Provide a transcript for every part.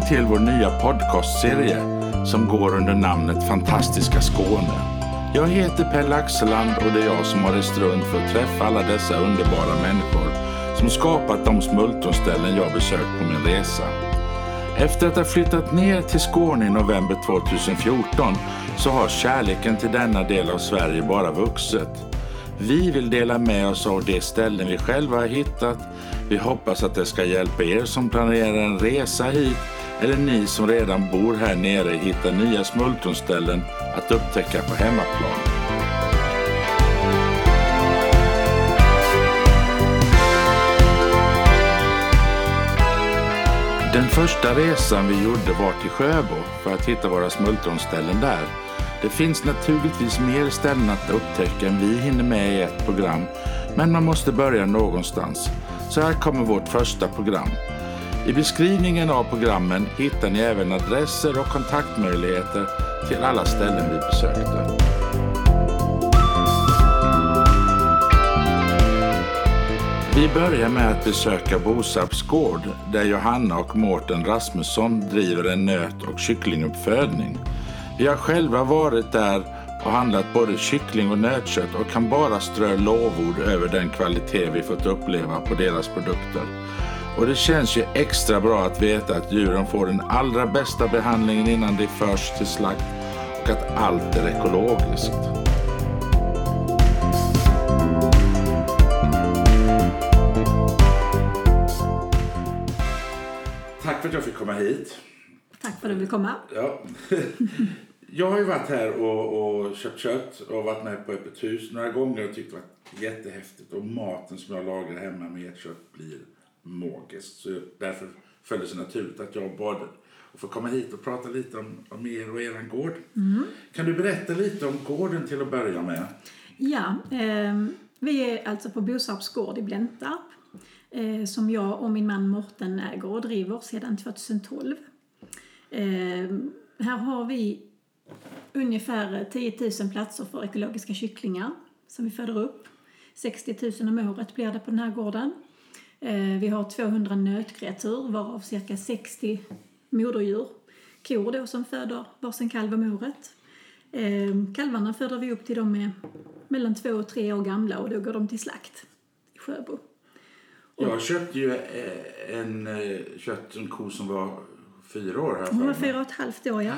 Välkommen till vår nya podcastserie som går under namnet Fantastiska Skåne. Jag heter Pelle Axeland och det är jag som har rest runt för att träffa alla dessa underbara människor som skapat de smultronställen jag besökt på min resa. Efter att ha flyttat ner till Skåne i november 2014 så har kärleken till denna del av Sverige bara vuxit. Vi vill dela med oss av de ställen vi själva har hittat. Vi hoppas att det ska hjälpa er som planerar en resa hit eller ni som redan bor här nere hittar nya smultronställen att upptäcka på hemmaplan. Den första resan vi gjorde var till Sjöbo för att hitta våra smultronställen där. Det finns naturligtvis mer ställen att upptäcka än vi hinner med i ett program, men man måste börja någonstans. Så här kommer vårt första program. I beskrivningen av programmen hittar ni även adresser och kontaktmöjligheter till alla ställen vi besökte. Vi börjar med att besöka Bosarps gård där Johanna och Mårten Rasmusson driver en nöt och kycklinguppfödning. Vi har själva varit där och handlat både kyckling och nötkött och kan bara strö lovord över den kvalitet vi fått uppleva på deras produkter. Och det känns ju extra bra att veta att djuren får den allra bästa behandlingen innan de förs till slakt och att allt är ekologiskt. Tack för att jag fick komma hit. Tack för att du vill komma. Ja. Jag har ju varit här och, och köpt kött och varit med på öppet hus några gånger och tyckt det varit jättehäftigt. Och maten som jag lagar hemma med ert kött blir magiskt. Så därför föll det sig naturligt att jag bad att få komma hit och prata lite om, om er och er gård. Kan du berätta lite om gården till att börja med? Ja, eh, vi är alltså på Bosarps gård i Blentarp eh, som jag och min man Morten äger och driver sedan 2012. Eh, här har vi ungefär 10 000 platser för ekologiska kycklingar som vi föder upp. 60 000 om året blir det på den här gården. Eh, vi har 200 nötkreatur varav cirka 60 moderdjur. Kor då som föder varsin kalv om året. Eh, kalvarna föder vi upp till de är mellan två och tre år gamla och då går de till slakt i Sjöbo. Jag köpte ju eh, en kött, en ko som var fyra år här Hon var fyra och ett halvt år, ja.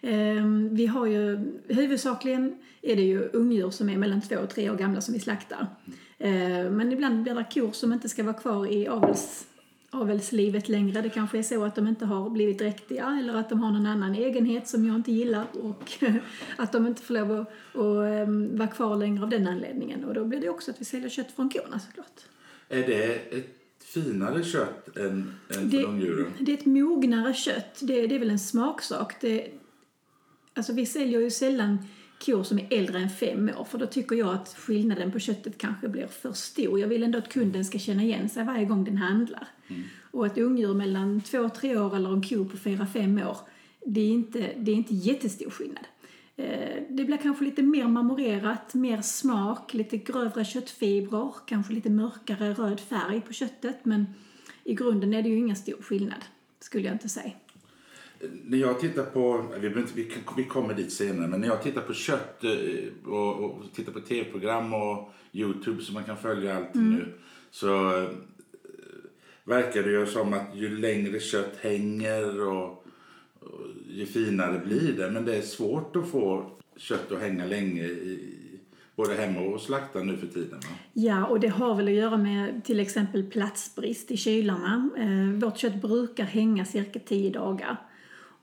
Ehm, Vi har ju, huvudsakligen är det ju ungdjur som är mellan två och tre år gamla som vi slaktar. Ehm, Men ibland blir det kor som inte ska vara kvar i avels, avelslivet längre. Det kanske är så att de inte har blivit dräktiga eller att de har någon annan egenhet som jag inte gillar och att de inte får lov att, att ehm, vara kvar längre av den anledningen. Och då blir det också att vi säljer kött från korna såklart. Är det ett finare kött än, än Det, för ungdjuren? det är ett mognare kött. Det, det är väl en smaksak. Det, alltså vi säljer ju sällan kor som är äldre än fem år för då tycker jag att skillnaden på köttet kanske blir för stor. Jag vill ändå att kunden ska känna igen sig varje gång den handlar. Och ett ungdjur mellan två och tre år eller en ko på fyra, fem år, det är inte, det är inte jättestor skillnad. Eh, Det blir kanske lite mer marmorerat, mer smak, lite grövre köttfibrer, kanske lite mörkare röd färg på köttet men i grunden är det ju ingen stor skillnad, skulle jag inte säga. När jag tittar på, vi, vi, vi kommer dit senare, men när jag tittar på kött eh, och, och tittar på tv-program och Youtube så man kan följa allt nu så eh, verkar det ju som att ju längre kött hänger och, och ju finare blir det. Men det är svårt att få kött att hänga länge i, både hemma och slakta nu för tiden. Va? Ja, och det har väl att göra med till exempel platsbrist i kylarna. Eh, vårt kött brukar hänga cirka 10 dagar.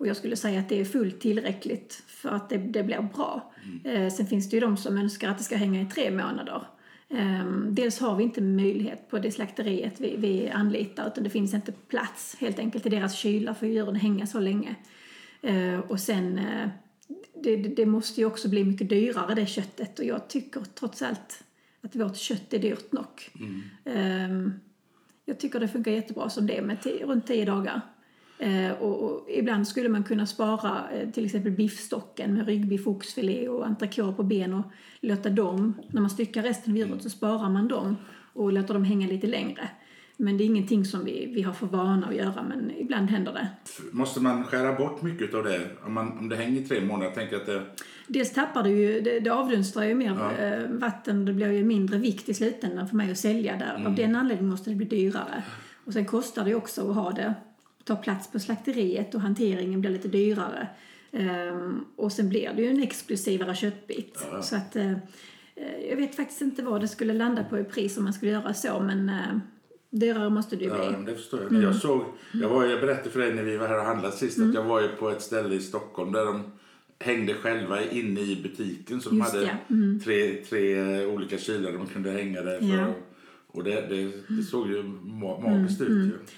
Och jag skulle säga att det är fullt tillräckligt för att det, det blir bra. Eh, sen finns det ju de som önskar att det ska hänga i tre månader. Eh, dels har vi inte möjlighet på det slakteriet vi, vi anlitar utan det finns inte plats helt enkelt i deras kylar för djuren hänga så länge. Eh, och sen eh, det, det måste ju också bli mycket dyrare det köttet och jag tycker trots allt att vårt kött är dyrt nog. Ehm, jag tycker det funkar jättebra som det med tio, runt 10 dagar. Eh, och, och ibland skulle man kunna spara eh, till exempel biffstocken med ryggbiff, oxfilé och entrecote på ben och låta dem, när man styckar resten av djuret så sparar man dem och låter dem hänga lite längre. Men det är ingenting som vi, vi har för vana att göra, men ibland händer det. Måste man skära bort mycket av det? Om, man, om det hänger i tre månader, tänker att det... Dels tappar det ju, det, det avdunstrar ju mer Ja. eh, vatten, det blir ju mindre vikt i slutändan för mig att sälja där. Mm. Av den anledningen måste det bli dyrare. Och sen kostar det också att ha det, ta plats på slakteriet och hanteringen blir lite dyrare. Ehm, och sen blir det ju en exklusivare köttbit. Ja. Så att, eh, jag vet faktiskt inte vad det skulle landa på i pris om man skulle göra så, men eh, dyrare måste det ju Ja, bli. det förstår jag. Jag, såg, jag, var, jag berättade för dig när vi var här och handlade sist Mm. att jag var ju på ett ställe i Stockholm där de hängde själva inne i butiken. Så de Just hade det, mm. tre, tre olika kylar de kunde hänga där. För, Ja. Och det, det, det såg ju ma- magiskt ut.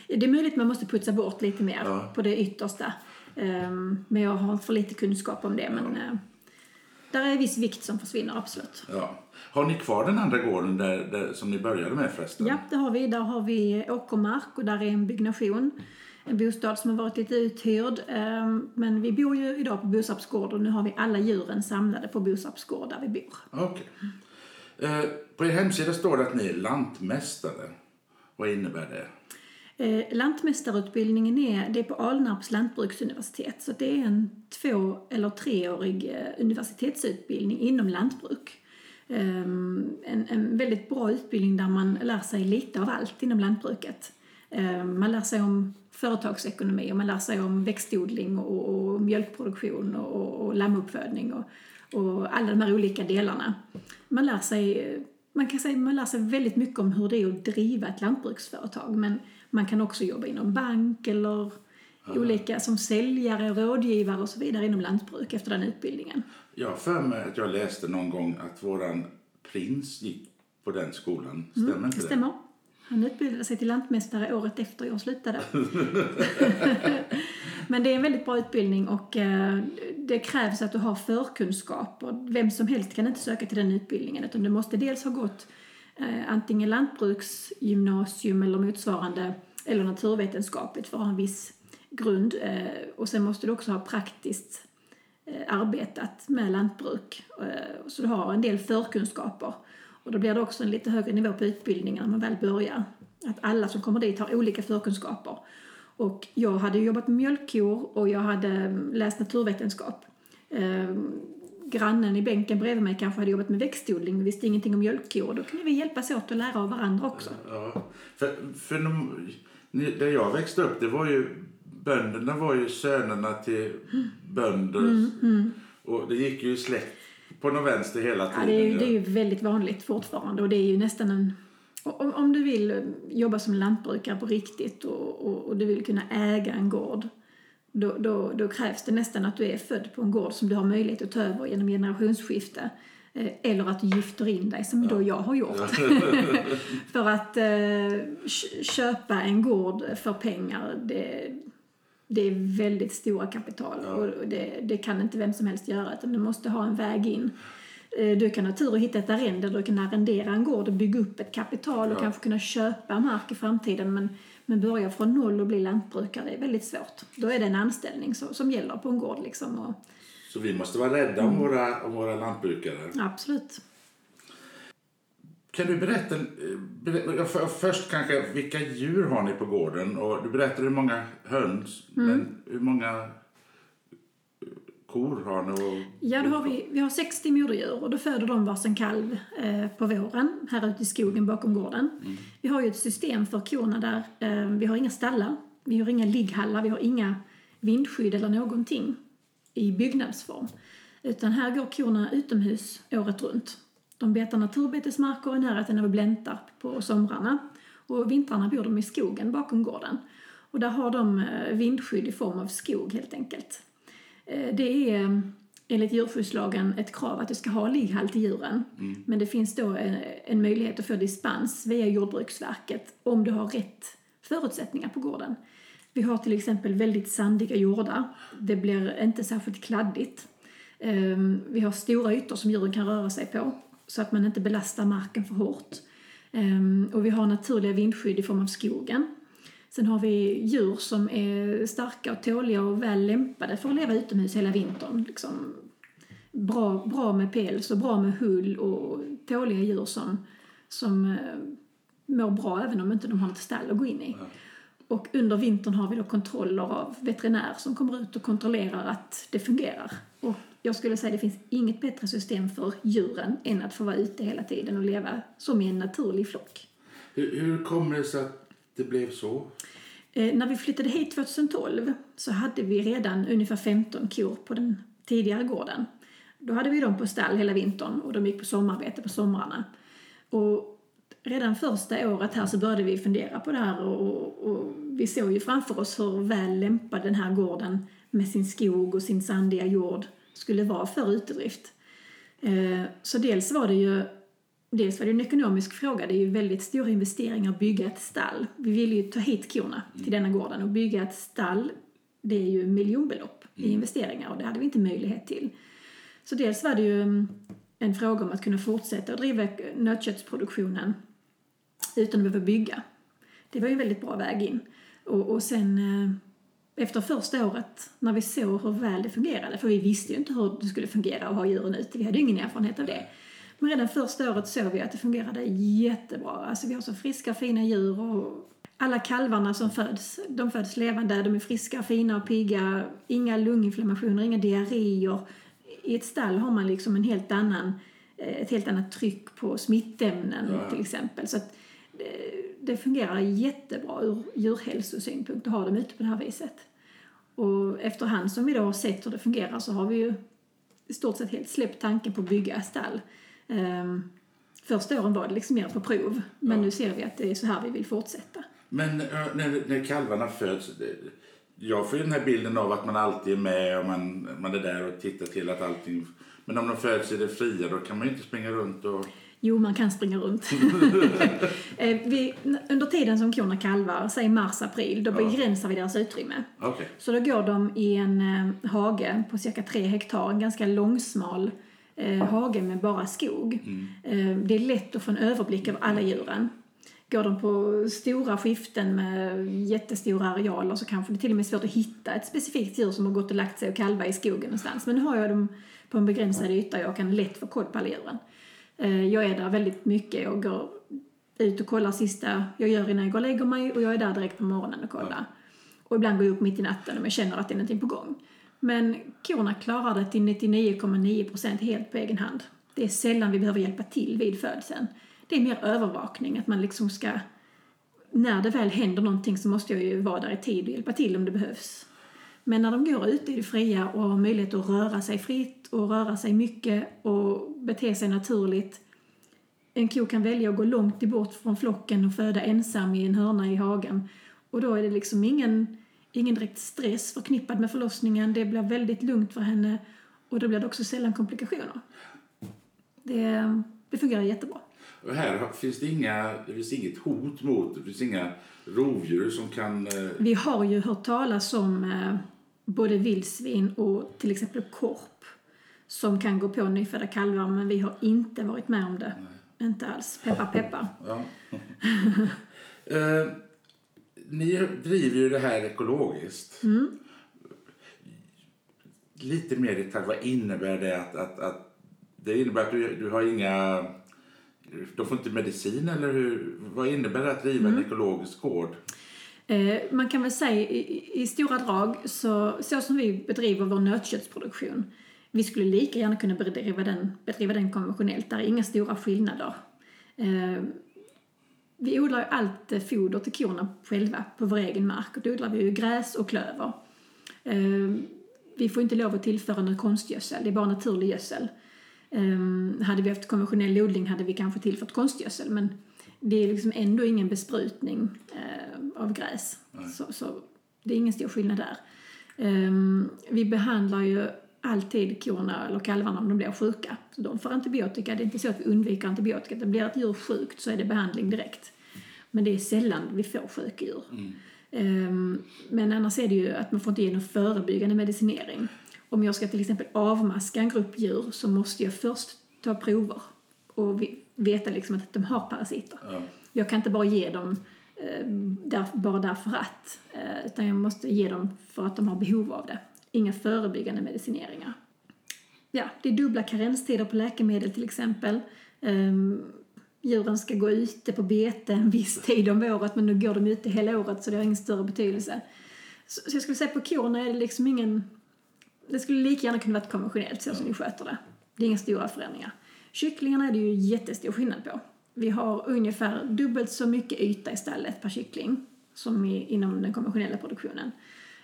Ju. Det är möjligt att man måste putsa bort lite mer Ja. på det yttersta. Ehm, men jag har för lite kunskap om det. Men eh, där är viss vikt som försvinner, absolut. Ja. Har ni kvar den andra gården där, där, som ni började med förresten? Ja, det har vi. Där har vi åkermark och där är en byggnation. En bostad som har varit lite uthyrd. Ehm, Men vi bor ju idag på Bosarps gård och nu har vi alla djuren samlade på Bosarps gård där vi bor. Okej. Eh, på er hemsida står det att ni är lantmästare. Vad innebär det? Eh, Lantmästarutbildningen är, det är på Alnarps lantbruksuniversitet. Så det är en två eller treårig eh, universitetsutbildning inom lantbruk. Eh, en, en väldigt bra utbildning där man lär sig lite av allt inom lantbruket. Eh, man lär sig om företagsekonomi och man lär sig om växtodling och, och mjölkproduktion och, och, och lammuppfödning och, och alla de här olika delarna. Man lär sig man kan säga man lär sig väldigt mycket om hur det är att driva ett lantbruksföretag men man kan också jobba inom bank eller olika som säljare, rådgivare och så vidare inom lantbruk efter den utbildningen. Jag har för mig att jag läste någon gång att våran prins gick på den skolan. Stämmer inte Det det? stämmer. Han utbildade sig till lantmästare året efter jag slutade. Men det är en väldigt bra utbildning och eh, det krävs att du har förkunskaper. Vem som helst kan inte söka till den utbildningen utan du måste dels ha gått eh, antingen lantbruksgymnasium eller motsvarande eller naturvetenskapligt för att ha en viss grund. Eh, och sen måste du också ha praktiskt arbetat med lantbruk. Så du har en del förkunskaper. Och då blir det också en lite högre nivå på utbildningen när man väl börjar. Att alla som kommer dit har olika förkunskaper. Och jag hade jobbat med mjölkkor och jag hade mm, läst naturvetenskap. Eh, grannen i bänken bredvid mig kanske hade jobbat med växtodling och visste ingenting om mjölkkor. Då kunde vi hjälpas åt att lära av varandra också. Ja, för, för de, där jag växte upp, det var ju bönderna var ju sönerna till bönder. Mm, Och det gick ju i släkt på någon vänster hela Ja, tiden. det, är, ju- det är ju väldigt vanligt fortfarande och det är ju nästan en... Om, om du vill eh, jobba som lantbrukare på riktigt och, och, och du vill kunna äga en gård då, då, då krävs det nästan att du är född på en gård som du har möjlighet att ta över genom generationsskifte. Eh, Eller att du gifter in dig, som då jag har gjort. för att eh, kö- köpa en gård för pengar, det, det är väldigt stora kapital och det, det kan inte vem som helst göra utan du måste ha en väg in. Eh, Du kan ha tur och hitta ett arrende, du kan arrendera en gård och bygga upp ett kapital och Ja. kanske kunna köpa mark i framtiden men, men börja från noll och bli lantbrukare är väldigt svårt. Då är det en anställning som, som gäller på en gård liksom. Och, Så vi måste vara rädda Mm. om, våra, om våra lantbrukare. absolut. Kan du berätta, eh, ber- ja, för- först kanske, vilka djur har ni på gården? Och du berättade hur många höns, Mm. men hur många eh, kor har ni? Och, Ja, då har vi, vi har 60 moderdjur och då föder de varsin kalv eh, på våren här ute i skogen bakom gården. Vi har ju ett system för korna där eh, vi har inga stallar, vi har inga ligghallar, vi har inga vindskydd eller någonting i byggnadsform. Utan här går korna utomhus året runt. De betar naturbetesmarker i närheten av Bläntarp på somrarna och vintrarna bor de i skogen bakom gården. Och där har de eh, vindskydd i form av skog helt enkelt. Eh, Det är eh, enligt djurskyddslagen ett krav att det ska ha ligghall till djuren. Men det finns då en, en möjlighet att få dispens via Jordbruksverket om du har rätt förutsättningar på gården. Vi har till exempel väldigt sandiga jordar. Det blir inte särskilt kladdigt. Ehm, Vi har stora ytor som djuren kan röra sig på så att man inte belastar marken för hårt. Ehm, och vi har naturliga vindskydd i form av skogen. Sen har vi djur som är starka och tåliga och väl lämpade för att leva utomhus hela vintern. Liksom bra, bra med päls och bra med hull och tåliga djur som, som eh, mår bra även om inte de har ett stall att gå in i. Och under vintern har vi då kontroller av veterinär som kommer ut och kontrollerar att det fungerar. Och jag skulle säga att det finns inget bättre system för djuren än att få vara ute hela tiden och leva som i en naturlig flock. Hur, hur kommer det sig att det blev så? Eh, när vi flyttade hit 2012 så hade vi redan ungefär 15 kor på den tidigare gården. Då hade vi dem på stall hela vintern och de gick på sommarbete på somrarna. Och redan första året här så började vi fundera på det här och, och, vi såg ju framför oss hur väl lämpad den här gården med sin skog och sin sandiga jord skulle vara för utedrift. Eh, så dels var det ju Dels var det en ekonomisk fråga. Det är ju väldigt stora investeringar att bygga ett stall. Vi ville ju ta hit korna till denna gården och bygga ett stall, det är ju miljonbelopp i mm. investeringar och det hade vi inte möjlighet till. Så dels var det ju en fråga om att kunna fortsätta att driva nötköttsproduktionen utan att behöva bygga. Det var ju en väldigt bra väg in. Och, och sen eh, efter första året när vi såg hur väl det fungerade, för vi visste ju inte hur det skulle fungera att ha djuren ute, vi hade ju ingen erfarenhet av det. Men redan första året såg vi att det fungerade jättebra. Alltså vi har så friska fina djur och alla kalvarna som föds, de föds levande, de är friska, fina och pigga. Inga lunginflammationer, inga diarréer. I ett stall har man liksom en helt annan, eh, ett helt annat tryck på smittämnen ja. till exempel. Så att det, eh, det fungerar jättebra ur djurhälsosynpunkt att ha dem ute på det här viset. Och efterhand som vi då har sett hur det fungerar så har vi ju i stort sett helt släppt tanken på att bygga stall. Um, första åren var det liksom mer på prov, men ja. nu ser vi att det är så här vi vill fortsätta. Men när, när kalvarna föds, jag får ju den här bilden av att man alltid är med och man, man är där och tittar till att allting... Men om de föds i det fria då kan man ju inte springa runt och... Jo, man kan springa runt. Eh, vi, under tiden som korna kalvar, säg mars-april, då begränsar vi deras utrymme. Okay. Så då går de i en eh, hage på cirka tre hektar, en ganska långsmal eh, hage med bara skog. Mm. Eh, det är lätt att få en överblick över alla djuren. Går de på stora skiften med jättestora arealer så kanske det till och med är svårt att hitta ett specifikt djur som har gått och lagt sig och kalva i skogen någonstans. Men nu har jag dem på en begränsad yta och jag kan lätt få koll på alla djuren. Eh, jag är där väldigt mycket och går ut och kollar sista jag gör innan jag går och lägger mig och jag är där direkt på morgonen och kollar. Och ibland går jag upp mitt i natten om jag känner att det är någonting på gång. Men korna klarar det till 99,9 procent helt på egen hand. Det är sällan vi behöver hjälpa till vid födseln. Det är mer övervakning, att man liksom ska... När det väl händer någonting så måste jag ju vara där i tid och hjälpa till om det behövs. Men när de går ut i det fria och har möjlighet att röra sig fritt och röra sig mycket och bete sig naturligt. En ko kan välja att gå långt bort från flocken och föda ensam i en hörna i hagen. Och då är det liksom ingen ingen direkt stress förknippad med förlossningen. Det blir väldigt lugnt för henne och då blir det också sällan komplikationer. Det, det fungerar jättebra. Och här finns det, inga, det finns inget hot mot, det finns inga rovdjur som kan... Eh... Vi har ju hört talas om eh, både vildsvin och till exempel korp som kan gå på nyfödda kalvar men vi har inte varit med om det. Nej. Inte alls. Peppa peppa. Ja. eh, ni driver ju det här ekologiskt. Mm. Lite mer detalj, vad innebär det att, att, att det innebär att du, du har inga de får inte medicin eller hur, vad innebär det att driva mm. en ekologisk gård? Eh, man kan väl säga i, i, stora drag så, så som vi bedriver vår nötköttsproduktion vi skulle lika gärna kunna bedriva den, bedriva den konventionellt. Där är inga stora skillnader. Eh, vi odlar ju allt foder till korna själva på vår egen mark. Och då odlar vi ju gräs och klöver. Eh, vi får inte lov att tillföra någon konstgödsel, det är bara naturlig gödsel. Hade vi haft konventionell odling hade vi kanske tillfört konstgödsel men det är liksom ändå ingen besprutning av gräs. Så, så, det är ingen stor skillnad där. Vi behandlar ju alltid korna eller kalvarna om de blir sjuka. Så de får antibiotika. Det är inte så att vi undviker antibiotika. Det blir ett djur sjukt så är det behandling direkt. Men det är sällan vi får sjuka djur. Mm. Um, men annars är det ju att man får inte ge någon förebyggande medicinering. Om jag ska till exempel avmaska en grupp djur så måste jag först ta prover och veta liksom att de har parasiter. Ja. Jag kan inte bara ge dem Eh, där, bara därför att, eh, utan jag måste ge dem för att de har behov av det inga förebyggande medicineringar. Ja, det är dubbla karenstider på läkemedel till exempel. Ehm, djuren ska gå ute på bete en viss tid om året men nu går de ute hela året så det har ingen större betydelse. Så, så jag skulle säga på korna är det liksom ingen... Det skulle lika gärna kunna vara konventionellt så som ni sköter det. Det är inga stora förändringar. Kycklingarna är det ju jättestor skillnad på. Vi har ungefär dubbelt så mycket yta i stallet per kyckling som i, inom den konventionella produktionen.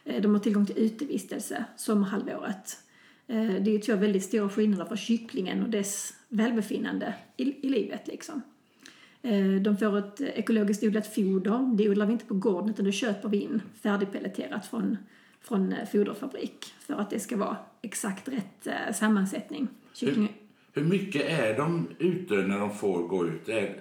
Eh, De har tillgång till utevistelse sommarhalvåret. Eh, Det är två väldigt stora skillnader för kycklingen och dess välbefinnande i, i livet. Liksom. Eh, De får ett ekologiskt odlat foder. Det odlar vi inte på gården utan det köper vi in färdigpelleterat från, från foderfabrik för att det ska vara exakt rätt sammansättning. Kyckling, Hur mycket är de ute när de får gå ut? Är,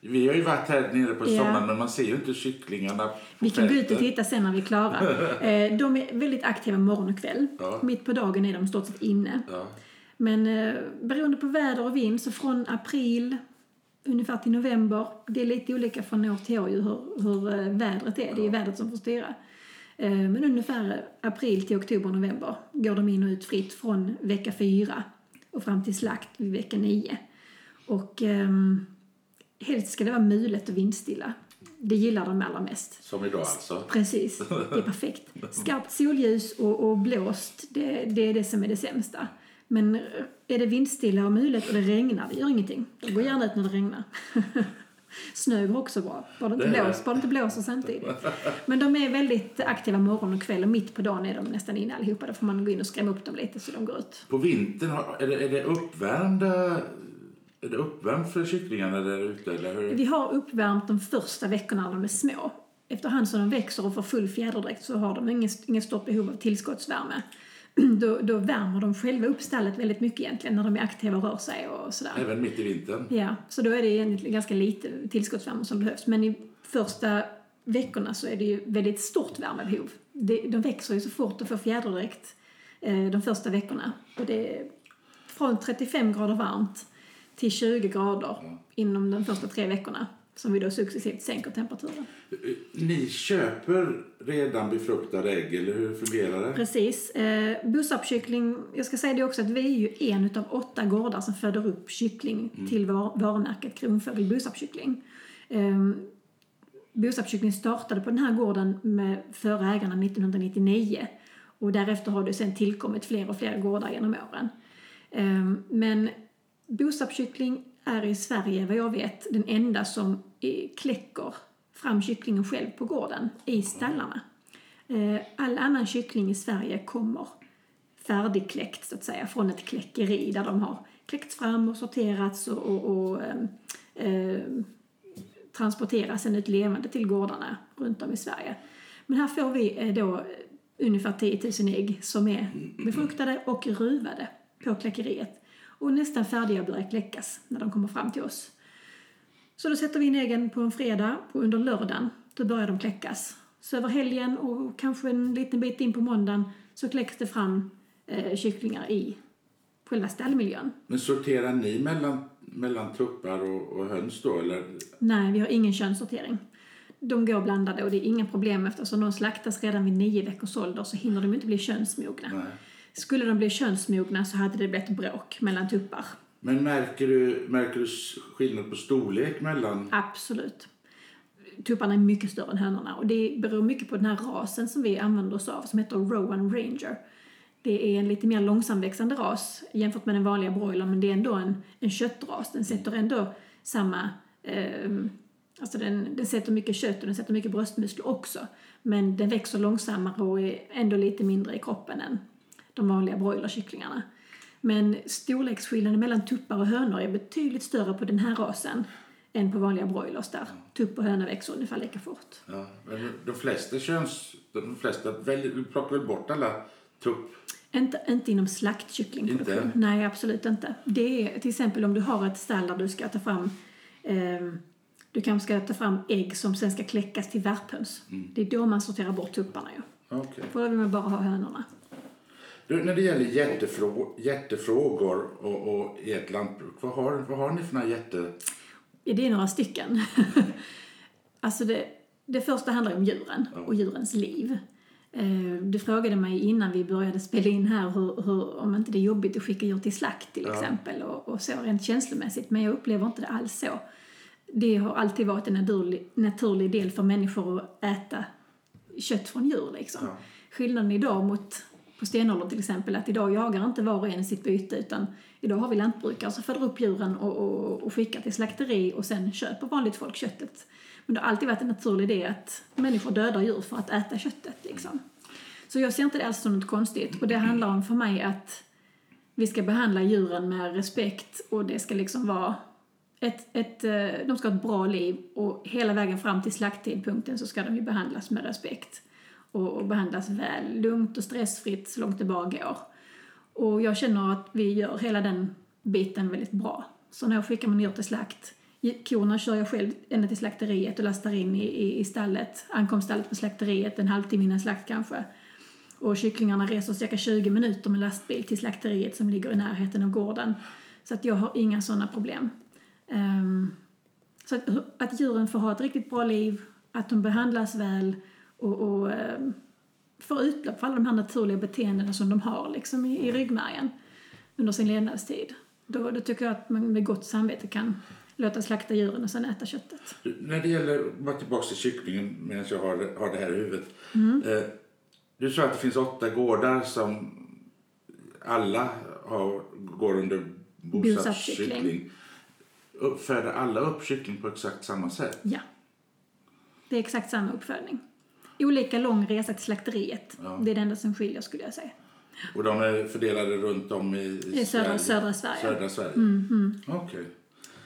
vi har ju varit här nere på Ja. sommaren men man ser ju inte kycklingarna Vi kan gå ut och titta sen när vi är klara. Eh, De är väldigt aktiva morgon och kväll. Ja. Mitt på dagen är de stort sett inne. Ja. Men eh, beroende på väder och vind, så från april ungefär till november, det är lite olika från år till år hur, hur eh, vädret är. Det är vädret som får styra. Men ungefär april till oktober, november går de in och ut fritt från vecka fyra och fram till slakt vid vecka nio. Och ehm, helst ska det vara mulet och vindstilla. Det gillar de allra mest. Som idag alltså. Precis, det är perfekt. Skarpt solljus och, och blåst, det, det är det som är det sämsta. Men är det vindstilla och mulet och det regnar, det gör ingenting. Jag går gärna ut när det regnar. Snö går också bra, bara det inte, Det är blåser, bara det inte blåser samtidigt. Men de är väldigt aktiva morgon och kväll och mitt på dagen är de nästan inne allihopa. Då får man gå in och skrämma upp dem lite så de går ut. På vintern, är det, är det uppvärmda... Är det uppvärmt för kycklingarna där ute eller hur? Vi har uppvärmt de första veckorna när de är små. Efterhand som de växer och får full fjäderdräkt så har de inget, inget stort behov av tillskottsvärme. Då, då värmer de själva upp stallet väldigt mycket egentligen när de är aktiva och rör sig och sådär. Även mitt i vintern? Ja, så då är det egentligen ganska lite tillskottsvärme som behövs. Men i första veckorna så är det ju väldigt stort värmebehov. De växer ju så fort och får fjäderdräkt eh, de första veckorna. Och det är från 35 grader varmt till 20 grader inom de första tre veckorna som vi då successivt sänker temperaturen. Ni köper redan befruktade ägg, eller hur fungerar det? Precis. Eh, Bossapkyckling, jag ska säga det också att vi är ju en utav åtta gårdar som föder upp kyckling till var, varumärket Kronfågel Bossapkyckling. Eh, Bossapkyckling startade på den här gården med förra ägarna 1999 och därefter har det sen tillkommit fler och fler gårdar genom åren. Eh, men boskapskyckling är i Sverige, vad jag vet, den enda som kläcker fram kycklingen själv på gården i stallarna. Eh, all annan kyckling i Sverige kommer färdigkläckt så att säga från ett kläckeri där de har kläckts fram och sorterats och, och, och ehm, eh, transporteras sen ut levande till gårdarna runt om i Sverige. Men här får vi eh, då ungefär 10 000 ägg som är befruktade och ruvade på kläckeriet och nästan färdiga att börja kläckas när de kommer fram till oss. Så då sätter vi in äggen på en fredag och under lördagen då börjar de kläckas. Så över helgen och kanske en liten bit in på måndagen så kläcks det fram eh, kycklingar i själva stallmiljön. Men sorterar ni mellan, mellan tuppar och, och höns då, eller? Nej, vi har ingen könssortering. De går blandade och det är inga problem eftersom de slaktas redan vid nio veckors ålder så hinner de inte bli könsmogna. Nej. Skulle de bli könsmogna så hade det blivit bråk mellan tuppar. Men märker du, märker du skillnad på storlek mellan... Absolut. Tupparna är mycket större än hönorna och det beror mycket på den här rasen som vi använder oss av som heter Rowan Ranger. Det är en lite mer långsamväxande ras jämfört med den vanliga broilern men det är ändå en, en köttras. Den sätter ändå samma... Eh, alltså den, den sätter mycket kött och den sätter mycket bröstmuskler också. Men den växer långsammare och är ändå lite mindre i kroppen än de vanliga broilerkycklingarna. Men storleksskillnaden mellan tuppar och hönor är betydligt större på den här rasen än på vanliga broilers där tupp och höna växer ungefär lika fort. Ja, men de flesta köns... De flesta väljer, plockar väl bort alla tupp... Inte, inte inom slaktkycklingproduktion. Inte? Nej, absolut inte. Det är till exempel om du har ett stall där du ska ta fram ehm, du kanske ska ta fram ägg som sen ska kläckas till värphöns. Det är då man sorterar bort tupparna ju. Okej. För då vill man bara ha hönorna. Du, när det gäller hjärtefrå, hjärtefrågor och, och i ett lantbruk, vad har, vad har ni för några hjärte... Ja, det är några stycken. alltså det, det första handlar om djuren och djurens liv. Eh, Du frågade mig innan vi började spela in här hur, hur, om inte det är jobbigt att skicka djur till slakt till exempel och, och så rent känslomässigt. Men jag upplever inte det alls så. det har alltid varit en naturlig, naturlig del för människor att äta kött från djur. Liksom. Ja. Skillnaden idag mot på stenåldern till exempel, att idag jagar inte var och en sitt byte utan idag har vi lantbrukare som föder upp djuren och, och, och skickar till slakteri och sen köper vanligt folk köttet. Men det har alltid varit en naturlig idé att människor dödar djur för att äta köttet. Liksom. Så jag ser inte det alls som något konstigt och det handlar om för mig att vi ska behandla djuren med respekt och det ska liksom vara ett, ett, eh, de ska ha ett bra liv och hela vägen fram till slakttidpunkten så ska de ju behandlas med respekt och, och behandlas väl, lugnt och stressfritt så långt det bara går. Och jag känner att vi gör hela den biten väldigt bra. Så när jag skickar min djur till slakt, korna kör jag själv ända till slakteriet och lastar in i, i, i stallet, ankomststallet på slakteriet en halvtimme innan slakt kanske. Och kycklingarna reser cirka 20 minuter med lastbil till slakteriet som ligger i närheten av gården. Så att jag har inga sådana problem. Um, så att, att djuren får ha ett riktigt bra liv, att de behandlas väl och, och um, får utlopp för alla de här naturliga beteendena som de har liksom i, i ryggmärgen under sin levnadstid. Då, då tycker jag att man med gott samvete kan låta slakta djuren och sen äta köttet. När det gäller, bara tillbaka till kycklingen medan jag har, har det här i huvudet. Mm. Eh, du sa att det finns åtta gårdar som alla har, går under bosatt kyckling. Uppföder alla upp kyckling på exakt samma sätt? Ja. Det är exakt samma uppfödning. Olika lång resa till slakteriet. Ja. Det är det enda som skiljer skulle jag säga. Och de är fördelade runt om i, i, I södra, södra Sverige. Södra Sverige? Mm, Okej.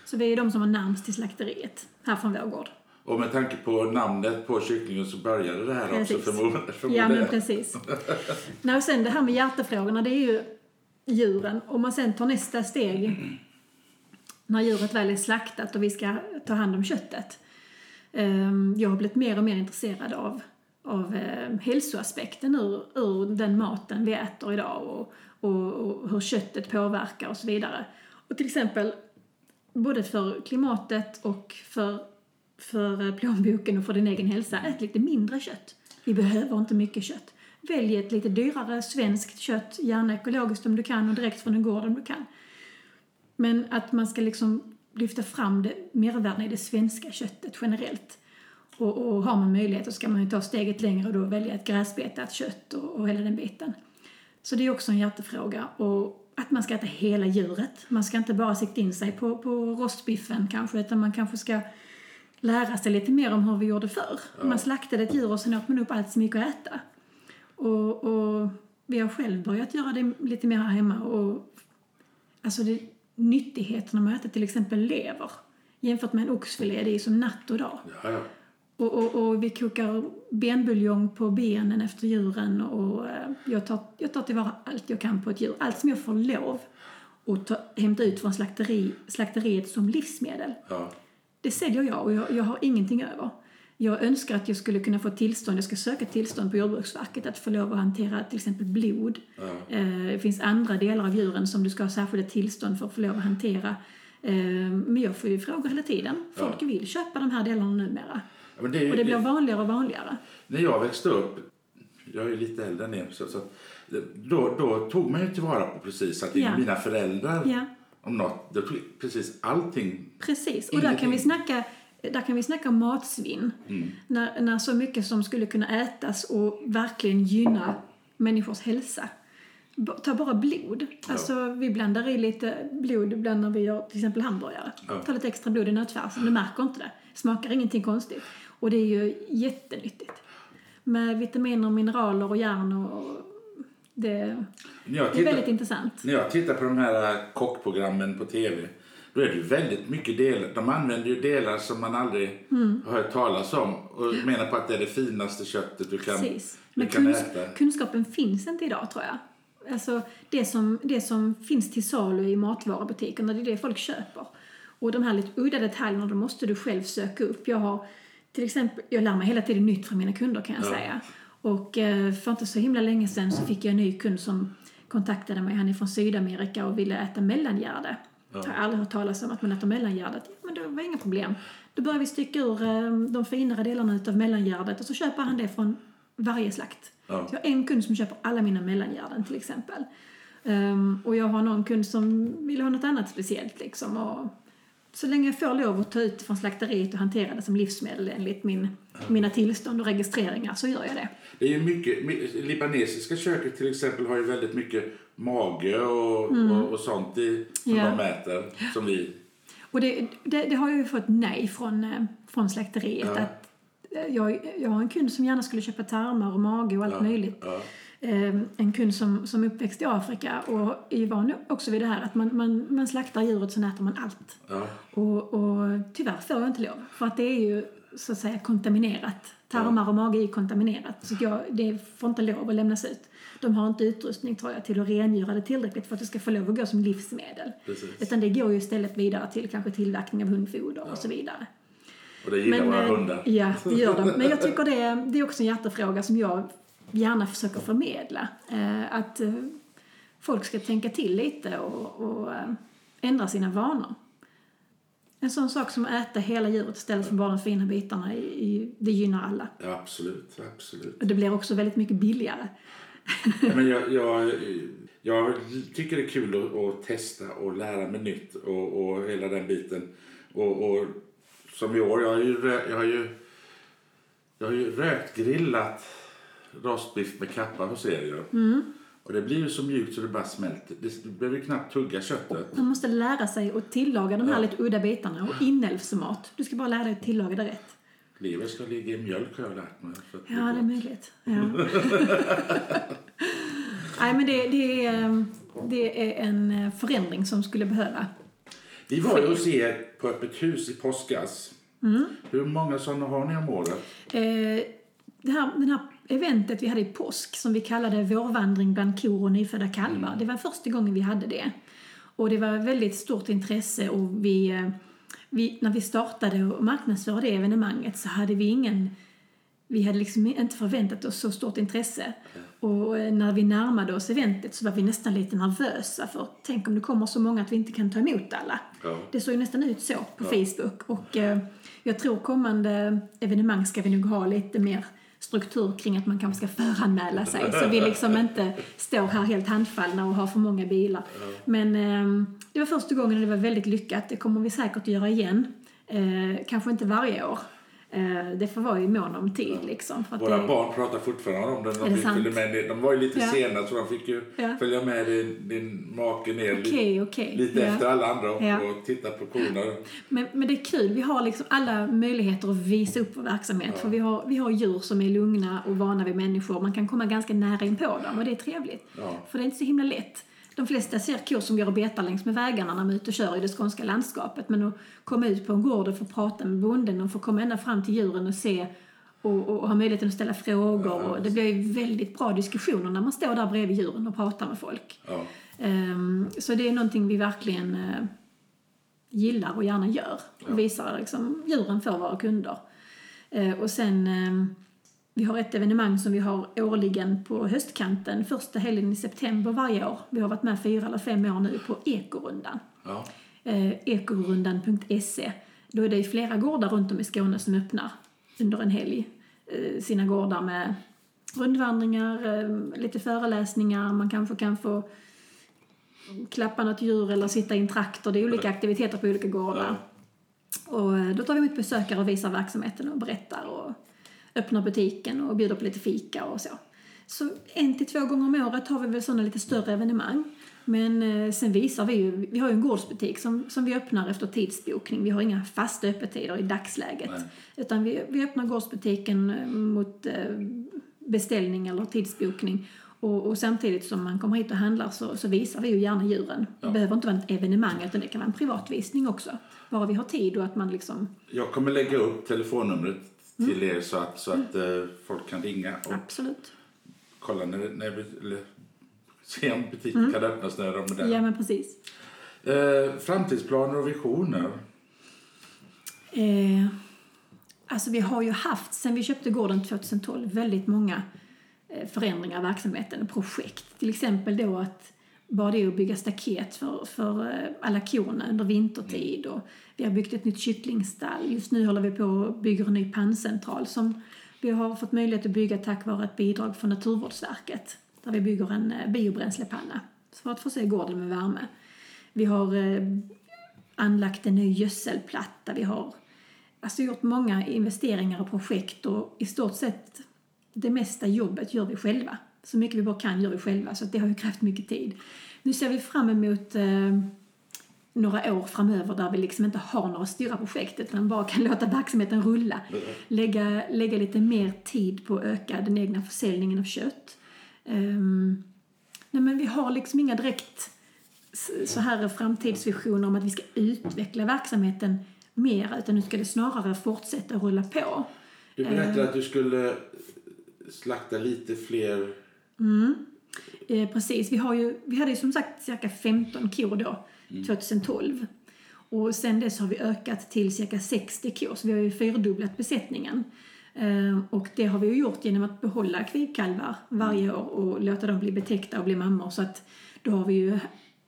Så vi är de som har närmast till slakteriet här från vår gård. Och med tanke på namnet på kycklingen så började det här Precis. också förmodligen. Ja, men precis. Nej, och sen det här med hjärtefrågorna, det är ju djuren. Om man sen tar nästa steg när djuret väl är slaktat och vi ska ta hand om köttet. Ehm, Jag har blivit mer och mer intresserad av, av eh, hälsoaspekten ur, ur den maten vi äter idag och, och, och hur köttet påverkar och så vidare. Och till exempel både för klimatet och för, för eh, plånboken och för din egen hälsa, ät lite mindre kött. Vi behöver inte mycket kött. Välj ett lite dyrare svenskt kött, gärna ekologiskt om du kan och direkt från en gård om du kan. Men att man ska liksom lyfta fram det, mervärdena i det svenska köttet generellt. Och, och har man möjlighet så ska man ju ta steget längre och då välja ett gräsbetat kött och, och hela den biten. Så det är också en hjärtefråga. Och att man ska äta hela djuret. Man ska inte bara sikta in sig på, på rostbiffen kanske, utan man kanske ska lära sig lite mer om hur vi gjorde förr. Man slaktade ett djur och sen åt man upp allt som gick att äta. Och, och vi har själv börjat göra det lite mer här hemma. Och, alltså det, nyttigheterna med att äta till exempel lever jämfört med en oxfilé, det är som natt och dag. Ja, ja. Och, och, och vi kokar benbuljong på benen efter djuren och eh, jag tar, jag tar tillvara allt jag kan på ett djur. Allt som jag får lov att ta, hämta ut från slakteri, slakteriet som livsmedel. ja. Det säljer jag och jag, jag har ingenting över. Jag önskar att jag skulle kunna få tillstånd, jag ska söka tillstånd på Jordbruksverket att få lov att hantera till exempel blod. Eh, Det finns andra delar av djuren som du ska ha särskilda tillstånd för att få lov att hantera. Eh, Men jag får ju frågor hela tiden. Folk vill köpa de här delarna numera. Ja, det är Och det blir det- vanligare och vanligare. När jag växte upp, jag är lite äldre än er, så, så då, då tog man ju tillvara på precis att Ja. mina föräldrar, Ja. om något, då tog precis allting. Precis, och där kan, vi snacka, där kan vi snacka om matsvinn. När, när så mycket som skulle kunna ätas och verkligen gynna människors hälsa. B- Ta bara blod. Alltså, vi blandar i lite blod ibland när vi gör till exempel hamburgare. Ja. Ta lite extra blod i nötfärsen, du märker inte det. Smakar ingenting konstigt. Och det är ju jättenyttigt. Med vitaminer, mineraler och järn och det, jag, det är tittar, väldigt intressant. när jag tittar på de här äh, kockprogrammen på tv, då är det ju väldigt mycket delar. De använder ju delar som man aldrig Mm. har hört talas om och menar på att det är det finaste köttet du kan, Precis. du Men kan kunsk- äta. kunskapen finns inte idag tror jag. Alltså det som, det som finns till salu i matvarubutikerna, det är det folk köper. Och de här lite udda detaljerna, de måste du själv söka upp. Jag har till exempel, jag lär mig hela tiden nytt från mina kunder kan jag Ja. säga. Och eh, för inte så himla länge sedan så fick jag en ny kund som kontaktade mig. Han är från Sydamerika och ville äta mellangärde. Jag har aldrig hört talas om att man äter mellangärdet. Ja, men det var inga problem. Då börjar vi stycka ur eh, de finare delarna av mellangärdet och så köper han det från varje slakt. Ja. Jag har en kund som köper alla mina mellangärden till exempel. Ehm, och jag har någon kund som vill ha något annat speciellt liksom. Och så länge jag får lov att ta ut från slakteriet och hantera det som livsmedel enligt min, mina tillstånd och registreringar så gör jag det. Det är ju mycket, my- libanesiska köket till exempel har ju väldigt mycket mage och, och, och sånt i, som Mm. Ja. de äter. Som vi. Och det, det, det har jag ju fått nej från, eh, från slakteriet. Ja. Att eh, jag, jag har en kund som gärna skulle köpa tarmar och mage och allt möjligt. Ja. Eh, en kund som, som uppväxt i Afrika och är van också vid det här att man, man, man slaktar djuret så äter man allt. Ja. Och, och tyvärr får jag inte lov. För att det är ju så att säga kontaminerat. Tarmar och mage är ju kontaminerat. Så jag, det får inte lov att lämnas ut. De har inte utrustning tror jag till att rengöra det tillräckligt för att det ska få lov att gå som livsmedel. Precis. Utan det går ju istället vidare till kanske tillverkning av hundfoder och så vidare. Och det gillar våra eh, hundar. Ja, det gör de. Men jag tycker det det är också en hjärtefråga som jag gärna försöker förmedla. Eh, att eh, folk ska tänka till lite och, och eh, ändra sina vanor. En sån sak som att äta hela djuret istället för bara de fina bitarna, det gynnar alla. Ja, absolut, absolut. Och det blir också väldigt mycket billigare. Ja, Men jag, jag, jag tycker det är kul att, att testa och lära mig nytt och, och hela den biten. Och, och som i år, jag har ju, jag har ju, jag har ju rökgrillat rostbiff med kappa hos er ju. Och det blir ju så mjukt så det bara smälter. Det du behöver knappt tugga köttet. Man måste lära sig att tillaga de här lite udda bitarna och inälvsmat. Du ska bara lära dig att tillaga det rätt. Lever ska ligga i mjölk har jag lärt mig. För att Ja, det är möjligt. Ja. Nej, men det, det, är, det är en förändring som skulle behöva. Vi var ju hos er på öppet hus i påskas. Hur många sådana har ni om året? Eh, det här, den här eventet vi hade i påsk som vi kallade Vårvandring bland kor och nyfödda kalvar. Det var första gången vi hade det. Och det var väldigt stort intresse och vi, eh, vi, när vi startade och marknadsförde det evenemanget så hade vi ingen vi hade liksom inte förväntat oss så stort intresse. Och eh, när vi närmade oss eventet så var vi nästan lite nervösa för tänk om det kommer så många att vi inte kan ta emot alla. Ja. Det såg ju nästan ut så på Facebook. Och eh, jag tror kommande evenemang ska vi nog ha lite mer struktur kring att man kanske ska föranmäla sig så vi liksom inte står här helt handfallna och har för många bilar. Men eh, det var första gången och det var väldigt lyckat. Det kommer vi säkert göra igen. Eh, kanske inte varje år. Eh, det får vara i mån om tid liksom. För att Våra det, barn pratar fortfarande om. Är De, det med de var ju lite Ja. sena så de fick ju Ja. följa med din, din make ner Okej, okej. lite Ja. efter alla andra och, Ja. och titta på korna. Men, men det är kul, vi har liksom alla möjligheter att visa upp vår verksamhet. För vi har, vi har djur som är lugna och vana vid människor. Man kan komma ganska nära in på dem och det är trevligt. Ja. För det är inte så himla lätt. De flesta ser kor som går och betar längs med vägarna när de är ute och kör i det skånska landskapet. Men att komma ut på en gård och få prata med bonden och få komma ända fram till djuren och se och, och, och ha möjligheten att ställa frågor. Och det blir väldigt bra diskussioner när man står där bredvid djuren och pratar med folk. Ja. Ehm, så det är någonting vi verkligen eh, gillar och gärna gör. Och visar liksom djuren för våra kunder. Eh, och sen, ehm, vi har ett evenemang som vi har årligen på höstkanten, första helgen i september varje år. Vi har varit med fyra eller fem år nu på Ekorundan. Ja. Eh, ekorundan.se. Då är det flera gårdar runt om i Skåne som öppnar under en helg eh, sina gårdar med rundvandringar, eh, lite föreläsningar, man kanske kan få klappa något djur eller sitta i en traktor. Det är olika aktiviteter på olika gårdar. Och eh, då tar vi emot besökare och visar verksamheten och berättar och öppnar butiken och bjuder på lite fika och så. Så en till två gånger om året har vi väl sådana lite större evenemang. Men eh, sen visar vi ju, vi har ju en gårdsbutik som, som vi öppnar efter tidsbokning. Vi har inga fasta öppettider i dagsläget. Nej. Utan vi, vi öppnar gårdsbutiken eh, mot eh, beställning eller tidsbokning. Och, och samtidigt som man kommer hit och handlar så, så visar vi ju gärna djuren. Det behöver inte vara ett evenemang utan det kan vara en privatvisning också. Bara vi har tid och att man liksom, Jag kommer lägga upp telefonnumret. Till er så att, så att eh, folk kan ringa och absolut. kolla när, när vi, eller, se om butiken kan öppnas när de är där. Mm. Ja men precis. Eh, framtidsplaner och visioner. Eh, alltså vi har ju haft, sen vi köpte gården 2012, väldigt många eh, förändringar av verksamheten och projekt. Till exempel då att bara det att bygga staket för, för eh, alla korna under vintertid och vi har byggt ett nytt kycklingstall. Just nu håller vi på och bygger en ny panncentral som vi har fått möjlighet att bygga tack vare ett bidrag från Naturvårdsverket där vi bygger en eh, biobränslepanna för att förse gården med värme. Vi har eh, anlagt en ny gödselplatta. Vi har alltså gjort många investeringar och projekt och i stort sett det mesta jobbet gör vi själva. Så mycket vi bara kan gör vi själva, så det har ju krävt mycket tid. Nu ser vi fram emot eh, några år framöver där vi liksom inte har några stora projekt utan bara kan låta verksamheten rulla. Lägga, lägga lite mer tid på att öka den egna försäljningen av kött. Um, nej men vi har liksom inga direkt så här framtidsvisioner om att vi ska utveckla verksamheten mer utan nu ska det snarare fortsätta rulla på. Du berättade uh, att du skulle slakta lite fler Mm. Eh, precis. Vi, har ju, vi hade ju som sagt cirka 15 kor då, mm. 2012. Och sen dess har vi ökat till cirka 60 kor, så vi har ju fyrdubblat besättningen. Eh, och det har vi ju gjort genom att behålla kvigkalvar varje mm. år och låta dem bli betäckta och bli mammor. Så att då har vi ju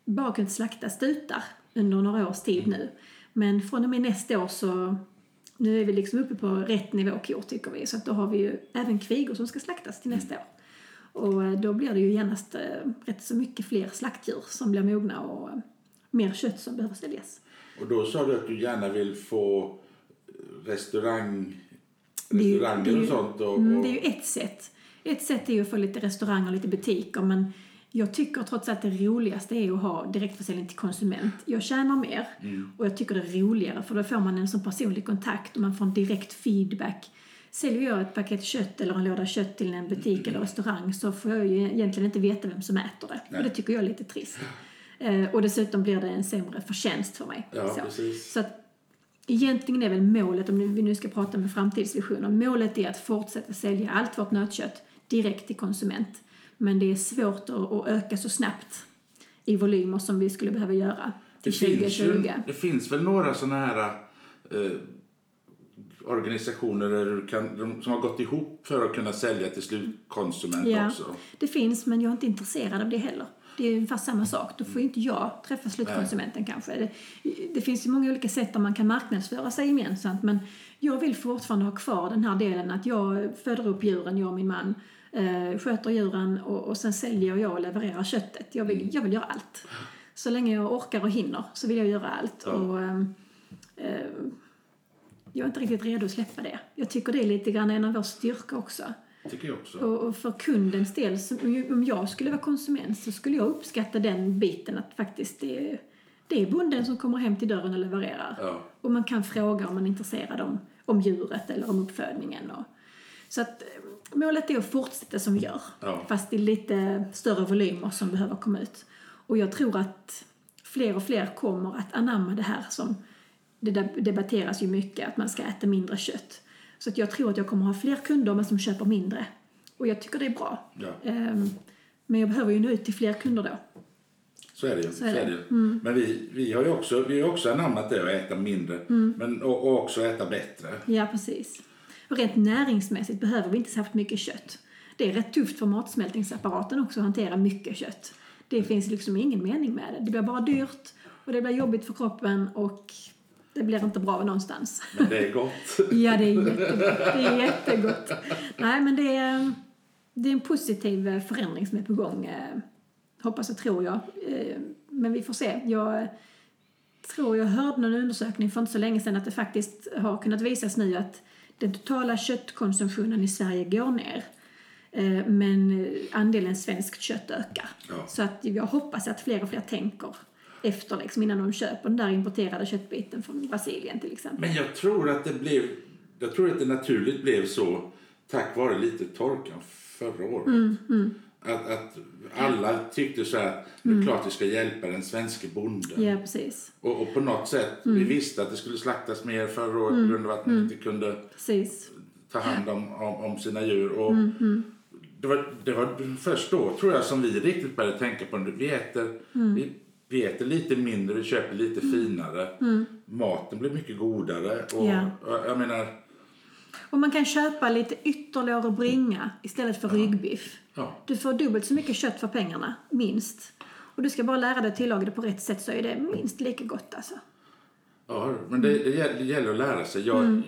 bara kunnat slakta stutar under några års tid nu. Men från och med nästa år så nu är vi liksom uppe på rätt nivå kor tycker vi. Så att då har vi ju även kvigor som ska slaktas till nästa år. Och eh, då blir det ju genast eh, rätt så mycket fler slaktdjur som blir mogna och eh, mer kött som behöver säljas. Och då sa du att du gärna vill få restaurang, restauranger och sånt? Och, mm, och... Det är ju ett sätt. Ett sätt är ju att få lite restauranger och lite butiker men jag tycker trots allt det roligaste är att ha direktförsäljning till konsument. Jag tjänar mer mm. och jag tycker det är roligare för då får man en sån personlig kontakt och man får en direkt feedback Säljer jag ett paket kött eller en låda kött till en butik eller restaurang så får jag ju egentligen inte veta vem som äter det. Nej. Och det tycker jag är lite trist. Eh, och dessutom blir det en sämre förtjänst för mig. Ja, så. Precis. så att egentligen är väl målet, om vi nu ska prata med framtidsvisioner, målet är att fortsätta sälja allt vårt nötkött direkt till konsument. Men det är svårt att öka så snabbt i volymer som vi skulle behöva göra till det 2020. Finns ju, det finns väl några sådana här eh, organisationer kan, som har gått ihop för att kunna sälja till slutkonsument ja, också? det finns, men jag är inte intresserad av det heller. Det är ungefär samma sak. Då får inte jag träffa slutkonsumenten Nej. kanske. Det, det finns ju många olika sätt där man kan marknadsföra sig gemensamt men jag vill fortfarande ha kvar den här delen att jag föder upp djuren, jag och min man, eh, sköter djuren och, och sen säljer jag och levererar köttet. Jag vill, jag vill göra allt. Så länge jag orkar och hinner så vill jag göra allt. Ja. Och, eh, eh jag är inte riktigt redo att släppa det. Jag tycker det är lite grann en av vår styrka också. Tycker jag också. Och, och för kundens del, om jag skulle vara konsument så skulle jag uppskatta den biten att faktiskt det är, det är bonden som kommer hem till dörren och levererar. Ja. Och man kan fråga om man är intresserad om, om djuret eller om uppfödningen. Och, så att eh, målet är att fortsätta som vi gör. Ja. Fast i lite större volymer som behöver komma ut. Och jag tror att fler och fler kommer att anamma det här som det debatteras ju mycket att man ska äta mindre kött. Så att jag tror att jag kommer ha fler kunder men som köper mindre. Och jag tycker det är bra. Ja. Um, men jag behöver ju nå ut till fler kunder då. Så är det ju. Så är det. Mm. Men vi, vi har ju också, vi har också anammat det att äta mindre mm. men, och, och, också äta bättre. Ja, precis. Och rent näringsmässigt behöver vi inte så mycket kött. Det är rätt tufft för matsmältningsapparaten också att hantera mycket kött. Det mm. finns liksom ingen mening med det. Det blir bara dyrt och det blir jobbigt för kroppen och det blir inte bra någonstans. Men det är gott. ja, det är jättegott. Det är jättegott. Nej, men det är, det är en positiv förändring som är på gång. Eh, hoppas och tror jag. Eh, men vi får se. Jag tror jag hörde någon undersökning för inte så länge sedan att det faktiskt har kunnat visas nu att den totala köttkonsumtionen i Sverige går ner. Eh, men andelen svenskt kött ökar. Ja. Så att jag hoppas att fler och fler tänker efter liksom, innan de köper den där importerade köttbiten från Brasilien till exempel. Men jag tror att det blev, jag tror att det naturligt blev så tack vare lite torkan förra året. Mm, mm. Att, att alla tyckte så här, det är mm. klart vi ska hjälpa den svenska bonden. Ja, precis. Och, och på något sätt, vi mm. visste att det skulle slaktas mer förra året mm. på grund av att man inte kunde precis. ta hand om, om, om sina djur. Och det, var, det var först då, tror jag, som vi riktigt började tänka på det. Vi äter, vi vi äter lite mindre, vi köper lite mm. finare. Mm. Maten blir mycket godare. Och, ja. jag menar... Och man kan köpa lite ytterlår och bringa istället för ja. ryggbiff. Ja. Du får dubbelt så mycket kött för pengarna, minst. Och du ska bara lära dig att tillaga det på rätt sätt så är det minst lika gott alltså. Ja, men det, det gäller att lära sig. Jag, mm.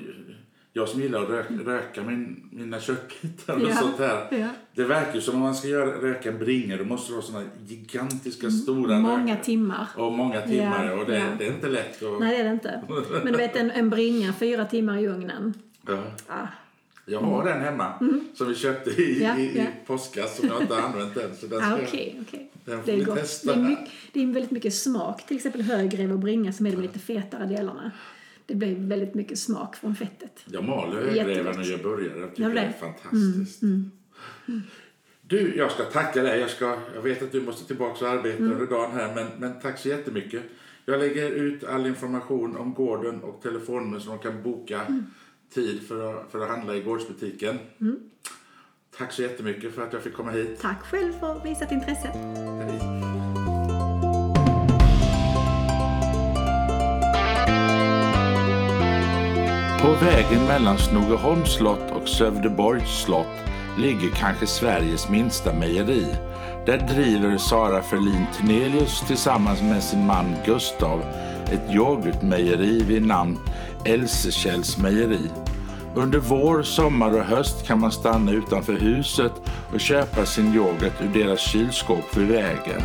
Jag som gillar att röka, röka min, mina köttbitar och Ja, sånt här. ja. Det verkar ju som om man ska göra, röka en bringa då måste det vara såna gigantiska stora Mm. Många rök- timmar. och många timmar Ja, och det, det är inte lätt att... Nej, det är det inte. Men du vet, en, en bringa fyra timmar i ugnen. Ja. Ah, Jag har den hemma som vi köpte i, Mm. Ja, i, ja. i påskas som jag inte har använt än. Så den ska ah, okej, okej. den får Det är vi gott. testa. Det är, mycket, det är väldigt mycket smak. Till exempel högrev och bringa som är de lite fetare delarna. Det blir väldigt mycket smak från fettet. Jag maler högreven och gör burgare. Jag tycker Gör det är fantastiskt. Du, jag ska tacka dig. Jag, ska, jag vet att du måste tillbaka och arbeta under dagen här, men, men tack så jättemycket. Jag lägger ut all information om gården och telefonnummer så de kan boka tid för att, för att handla i gårdsbutiken. Tack så jättemycket för att jag fick komma hit. Tack själv för visat intresse. Hej. På vägen mellan Snogeholms slott och Sövdeborgs slott ligger kanske Sveriges minsta mejeri. Där driver Sara Ferlin Tenelius tillsammans med sin man Gustav ett yoghurtmejeri vid namn Elsekälls mejeri. Under vår, sommar och höst kan man stanna utanför huset och köpa sin yoghurt ur deras kylskåp vid vägen.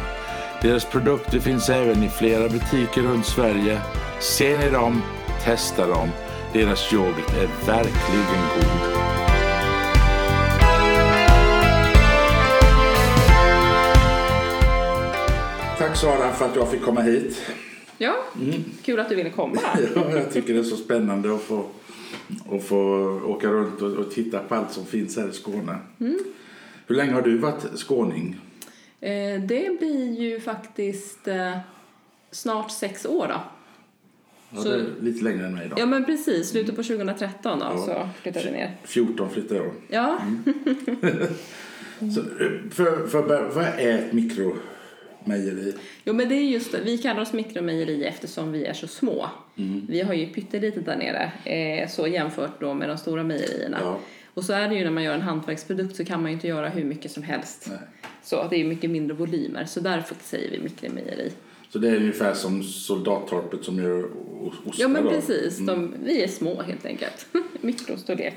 Deras produkter finns även i flera butiker runt Sverige. Ser ni dem, testa dem. Deras yoghurt är verkligen god. Tack Sara för att jag fick komma hit. Ja, kul att du ville komma. Ja, jag tycker det är så spännande att få, att få åka runt och, och titta på allt som finns här i Skåne. Hur länge har du varit skåning? Eh, Det blir ju faktiskt eh, snart sex år då. Ja, Så- lite längre än mig då. Ja men precis, slutet på 2013 då Ja. så flyttade vi ner. 14 flyttade jag. Ja, Så, eh, för, för, vad är ett mikromejeri? jo men det är just. Vi kallar oss mikromejeri eftersom vi är så små. Mm. Vi har ju pyttelitet där nere, eh, så jämfört då med de stora mejerierna. Ja. Och så är det ju när man gör en hantverksprodukt så kan man ju inte göra hur mycket som helst. Nej. Så det är mycket mindre volymer, så därför säger vi mikromejeri. Så det är ungefär som Soldattorpet som gör ostar Ja men precis, de, vi är små helt enkelt. Mikrostorlek.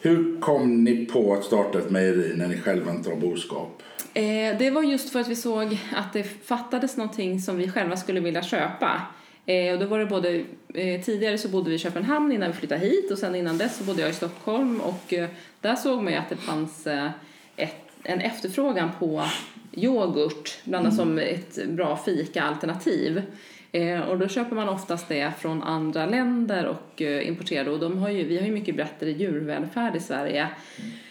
Hur kom ni på att starta ett mejeri när ni själva inte har boskap? Eh, det var just för att vi såg att det fattades någonting som vi själva skulle vilja köpa. Eh, och då var det både, eh, tidigare så bodde vi i Köpenhamn innan vi flyttade hit och sen innan dess så bodde jag i Stockholm och eh, där såg man ju att det fanns eh, ett, en efterfrågan på yoghurt blandat som ett bra fika-alternativ. Eh, och då köper man oftast det från andra länder och eh, importerar det. och de har ju, vi har ju mycket bättre djurvälfärd i Sverige.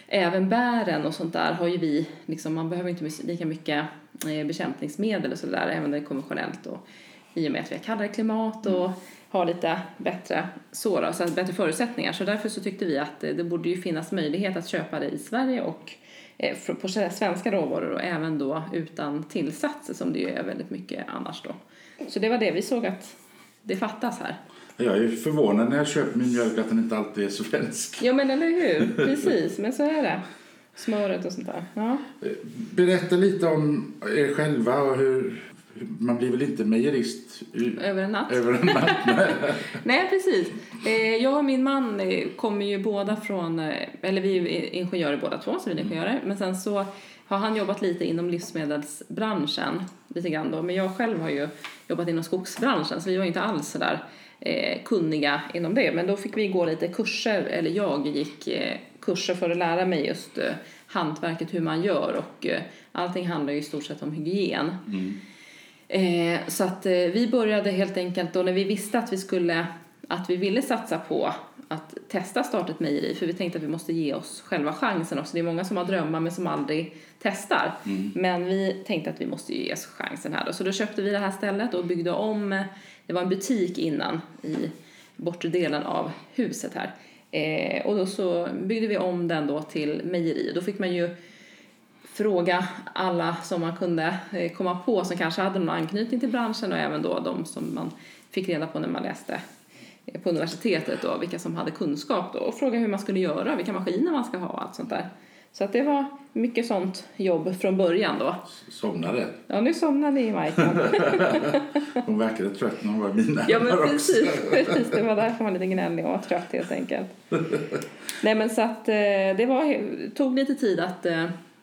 Även bären och sånt där har ju vi, liksom, man behöver inte lika mycket eh, bekämpningsmedel och sådär, även det är konventionellt och i och med att vi har kallare klimat och har lite bättre, så då, så att bättre förutsättningar. Så därför så tyckte vi att eh, det borde ju finnas möjlighet att köpa det i Sverige och på svenska råvaror och även då utan tillsatser som det ju är väldigt mycket annars då. Så det var det vi såg att det fattas här. Jag är förvånad när jag köper min mjölk att den inte alltid är svensk. Ja men eller hur, precis, men så är det. Smöret och sånt där. Ja. Berätta lite om er själva och hur... Man blir väl inte mejerist Över en natt. över en natt? Nej. Precis. Eh, jag och min man eh, kommer ju båda från, eh, eller vi är ingenjörer båda två, så vi är ingenjörer. Men sen så har han jobbat lite inom livsmedelsbranschen, lite grann då. Men jag själv har ju jobbat inom skogsbranschen, så vi var inte alls sådär eh, kunniga inom det. Men då fick vi gå lite kurser, eller jag gick eh, kurser för att lära mig just eh, hantverket, hur man gör. Och eh, allting handlar ju i stort sett om hygien. Eh, så att eh, vi började helt enkelt då när vi visste att vi skulle, att vi ville satsa på att testa starta ett mejeri för vi tänkte att vi måste ge oss själva chansen också. Det är många som har drömmar men som aldrig testar. Men vi tänkte att vi måste ge oss chansen här då. Så då köpte vi det här stället och byggde om, det var en butik innan i bortre delen av huset här. Eh, och då så byggde vi om den då till mejeri. Då fick man ju fråga alla som man kunde eh, komma på som kanske hade någon anknytning till branschen och även då de som man fick reda på när man läste eh, på universitetet då, vilka som hade kunskap då och fråga hur man skulle göra, vilka maskiner man ska ha och allt sånt där. Så att det var mycket sånt jobb från början då. Somnade. Ja, nu somnade ju Majken. Hon verkade trött när hon var i mina Ja, men precis, precis. Det var därför man var lite gnällig och trött helt enkelt. Nej, men så att eh, det var, tog lite tid att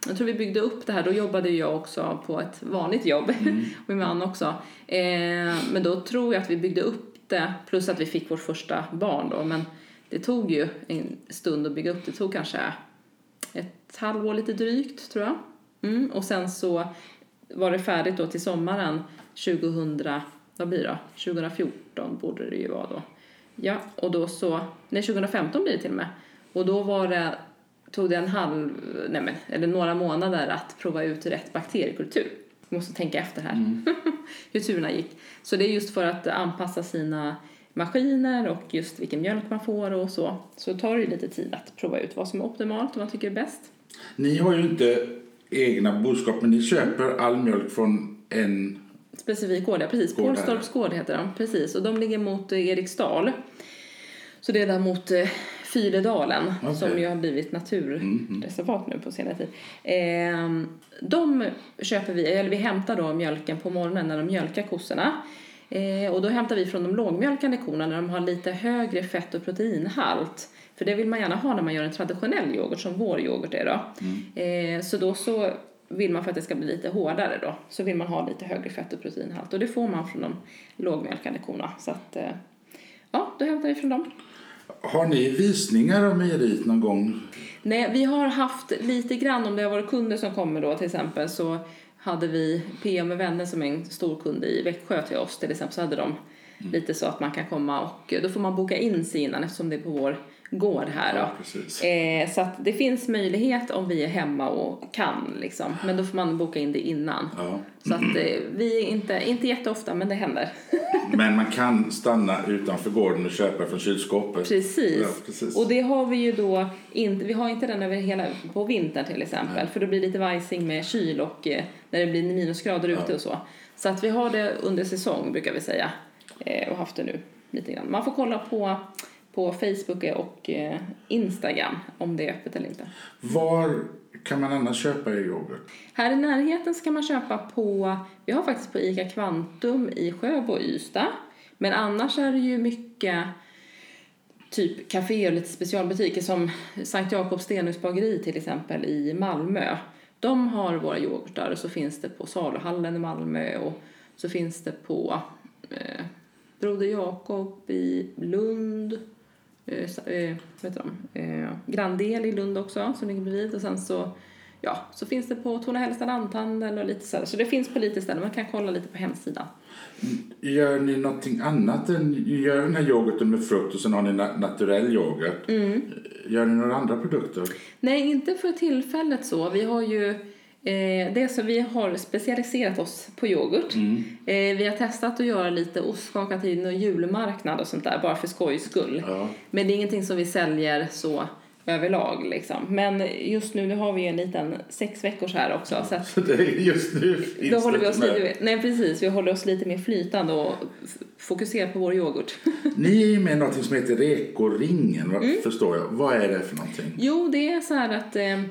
jag tror vi byggde upp det här. Då jobbade jag också på ett vanligt jobb. och min man också. Eh, men då tror jag att vi byggde upp det. Plus att vi fick vårt första barn då. Men det tog ju en stund att bygga upp. Det tog kanske ett halvår lite drygt tror jag. Mm. Och sen så var det färdigt då till sommaren 2000, vad blir det då? 2014 borde det ju vara då. Ja, och då så, nej 2015 blir det till och med. Och då var det, tog det en halv, nej men, eller några månader att prova ut rätt bakteriekultur. Jag måste tänka efter här hur turerna gick. Så det är just för att anpassa sina maskiner och just vilken mjölk man får och så. Så tar det ju lite tid att prova ut vad som är optimalt och vad man tycker är bäst. Ni har ju inte egna boskap, men ni köper all mjölk från en... Specifik gård, ja precis. Pålstorps gård heter de. Precis. Och de ligger mot eh, Eriksdal. Så det är där mot eh, Fyledalen Okej. som ju har blivit naturreservat nu på senare tid. Eh, de köper vi, eller vi hämtar då mjölken på morgonen när de mjölkar kossorna. Eh, och då hämtar vi från de lågmjölkande korna när de har lite högre fett och proteinhalt. För det vill man gärna ha när man gör en traditionell yoghurt som vår yoghurt är då. Eh, så då så vill man för att det ska bli lite hårdare då så vill man ha lite högre fett och proteinhalt och det får man från de lågmjölkande korna. Så att eh, ja, då hämtar vi från dem. Har ni visningar av mejeriet någon gång? Nej, vi har haft lite grann om det har varit kunder som kommer då till exempel så hade vi PM med vänner som är en stor kund i Växjö till oss till exempel så hade de lite så att man kan komma och då får man boka in sig innan eftersom det är på vår gård här. Ja. Eh, så det finns möjlighet om vi är hemma och kan liksom. Men då får man boka in det innan. Ja. Så att eh, vi är inte, inte jätteofta men det händer. Men man kan stanna utanför gården och köpa från kylskåpet. Precis. Ja, precis. Och det har vi ju då inte, vi har inte den över hela, på vintern till exempel. För då blir det lite vajsing med kyl och eh, när det blir minusgrader ute och så. Så att vi har det under säsong brukar vi säga. Eh, och haft det nu lite grann. Man får kolla på, på Facebook och eh, Instagram om det är öppet eller inte. Var kan man annars köpa er yoghurt? Här i närheten så kan man köpa på, vi har faktiskt på ICA Kvantum i Sjöbo och Ystad. Men annars är det ju mycket typ café och lite specialbutiker som Sankt Jakobs Stenhusbageri till exempel i Malmö. De har våra yoghurtar och så finns det på Saluhallen i Malmö och så finns det på eh, Broder Jakob i Lund. Eh, eh, vad heter de? Eh, Grandel i Lund också som ligger bredvid och sen så Ja, så finns det på Torna Hällestad Lanthandel och lite sådär. Så det finns på lite ställen. Man kan kolla lite på hemsidan. Gör ni någonting annat än gör den här yoghurten med frukt och sen har ni na- naturell yoghurt? Mm. Gör ni några andra produkter? Nej, inte för tillfället så. Vi har ju eh, det så vi har specialiserat oss på yoghurt. Eh, vi har testat att göra lite ostkakat till och julmarknad och sånt där bara för skojs skull. Ja. Men det är ingenting som vi säljer så överlag liksom. Men just nu, nu har vi en liten sex veckors här också. Så att Så är just nu finns då håller vi oss lite, nej precis, vi håller oss lite mer flytande och fokuserar på vår yoghurt. Ni är ju med i något som heter Rekoringen, Mm. förstår jag. Vad är det för någonting? Jo, det är så här att eh,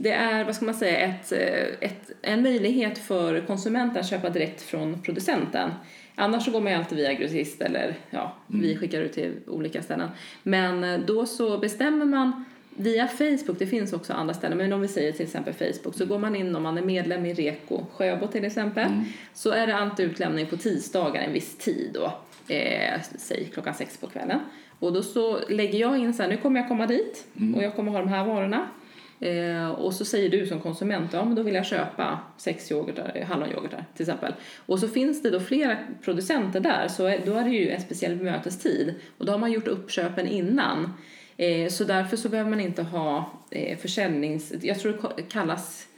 det är, vad ska man säga, ett, eh, ett, en möjlighet för konsumenten att köpa direkt från producenten. Annars så går man ju alltid via grossist eller ja, vi skickar ut till olika ställen. Men eh, då så bestämmer man via Facebook, det finns också andra ställen, men om vi säger till exempel Facebook, så går man in om man är medlem i Reko Sjöbo till exempel, så är det alltid utlämning på tisdagar en viss tid då, eh, säg klockan sex på kvällen. Och då så lägger jag in så här, nu kommer jag komma dit och jag kommer ha de här varorna. Eh, och så säger du som konsument, ja men då vill jag köpa sex yoghurtar, eh, hallonyoghurtar till exempel. Och så finns det då flera producenter där, så då är det ju en speciell mötestid. Och då har man gjort uppköpen innan. Eh, så därför så behöver man inte ha eh, försäljnings... Jag tror det kallas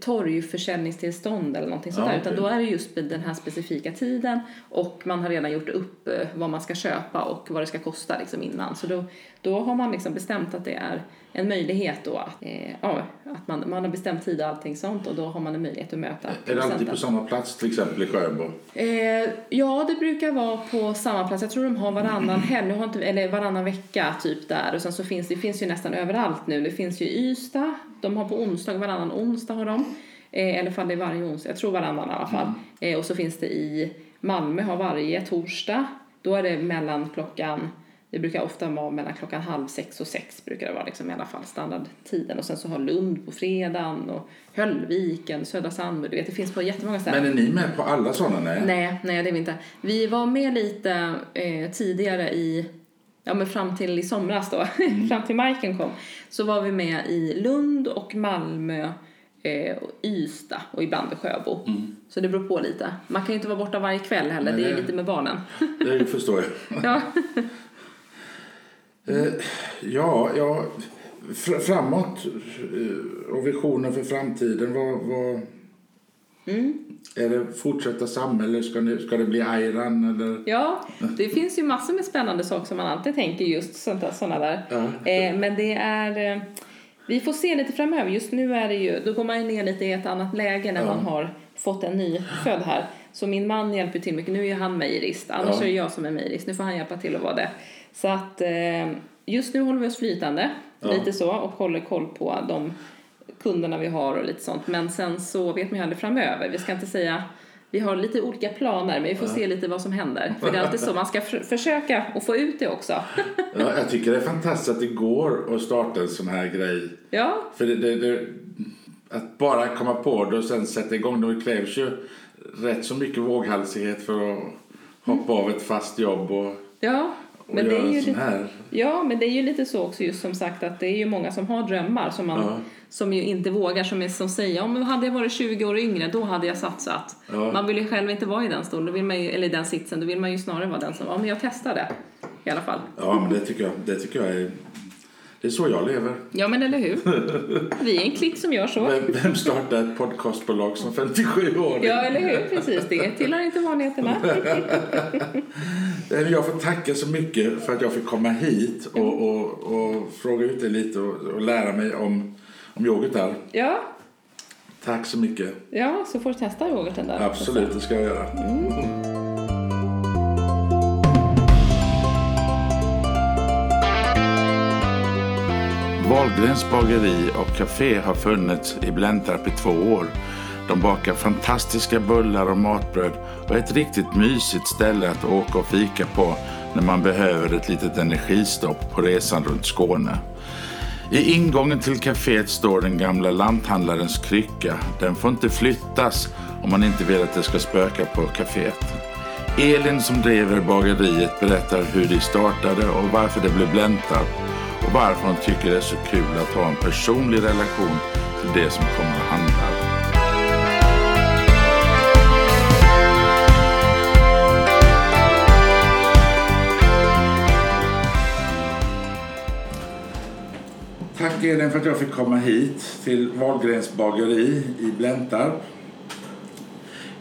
torgförsäljningstillstånd eller någonting sånt Ja, där. Utan då är det just vid den här specifika tiden och man har redan gjort upp eh, vad man ska köpa och vad det ska kosta liksom innan. Så då, då har man liksom bestämt att det är en möjlighet då att, eh, ja, att man, man har bestämt tid och allting sånt och då har man en möjlighet att möta Är det alltid på samma plats, till exempel i Sjöbo? Eh, ja, det brukar vara på samma plats. Jag tror de har varannan helg, nu har inte, eller varannan vecka typ där. Och sen så finns det finns ju nästan överallt nu. Det finns ju i Ystad, de har på onsdag, varannan onsdag har de. Eh, eller fall det är varje onsdag, jag tror varannan i alla fall. Eh, och så finns det i Malmö har varje torsdag. Då är det mellan klockan det brukar ofta vara mellan klockan halv sex och sex brukar det vara liksom i alla fall standardtiden. Och sen så har Lund på fredagen och Höllviken, Södra Sandby, du vet det finns på jättemånga ställen. Men är ni med på alla sådana? Nej. Nej, nej det är vi inte. Vi var med lite eh, tidigare i, ja men fram till i somras då, fram till Majken kom, så var vi med i Lund och Malmö eh, och Ystad och ibland i Sjöbo. Så det beror på lite. Man kan ju inte vara borta varje kväll heller, Nej, det är lite med barnen. Det förstår jag. ja. Eh, ja, ja fr- framåt eh, och visionen för framtiden. Vad, vad, Mm. Är det fortsätta samhälle? Ska, ni, ska det bli Ayran? Eller? Ja, det finns ju massor med spännande saker som man alltid tänker just sånt- såna där. Ja. Eh, men det är, eh, vi får se lite framöver. Just nu är det ju, då går man ju ner lite i ett annat läge när Ja. man har fått en ny född här. Så min man hjälper till mycket. Nu är han mejrist, annars Ja. är det jag som är mejrist. Nu får han hjälpa till att vara det. Så att eh, just nu håller vi oss flytande, Ja. lite så, och håller koll på de kunderna vi har och lite sånt. Men sen så vet man ju aldrig framöver. Vi ska inte säga vi har lite olika planer men vi får se lite vad som händer. För det är alltid så, man ska för- försöka att få ut det också. Ja, jag tycker det är fantastiskt att det går att starta en sån här grej. ja, För det, det, det, att bara komma på det och sen sätta igång det, det krävs ju rätt så mycket våghalsighet för att hoppa av ett fast jobb och, ja. Men det är ju lite, här. ja, men det är ju lite så också just som sagt att det är ju många som har drömmar som, man, Ja. som ju inte vågar, som, är, som säger om hade jag varit 20 år yngre då hade jag satsat. Ja. Man vill ju själv inte vara i den stolen, då vill man ju, eller i den sitsen, då vill man ju snarare vara den som, ja men jag testade i alla fall. Ja, men det tycker jag, det tycker jag är... Det är så jag lever. Ja men eller hur? Vi är en klick som gör så. Vem, vem startar ett podcastbolag som 57 år? Ja, eller hur? Precis, det tillhör inte vanligheterna. Jag får tacka så mycket för att jag fick komma hit och, och, och fråga ut dig lite och, och lära mig om, om yoghurt där. Ja, Tack så mycket. ja, så får du testa yoghurten där. Absolut, det ska jag göra. Wahlgrens bageri och café har funnits i Blentarp i två år. De bakar fantastiska bullar och matbröd och är ett riktigt mysigt ställe att åka och fika på när man behöver ett litet energistopp på resan runt Skåne. I ingången till kaféet står den gamla lanthandlarens krycka. Den får inte flyttas om man inte vill att det ska spöka på kaféet. Elin som driver bageriet berättar hur de startade och varför det blev Blentarp och varför hon tycker det är så kul att ha en personlig relation till det som kommer och handlar. Tack Elin för att jag fick komma hit till Wahlgrens bageri i Blentarp.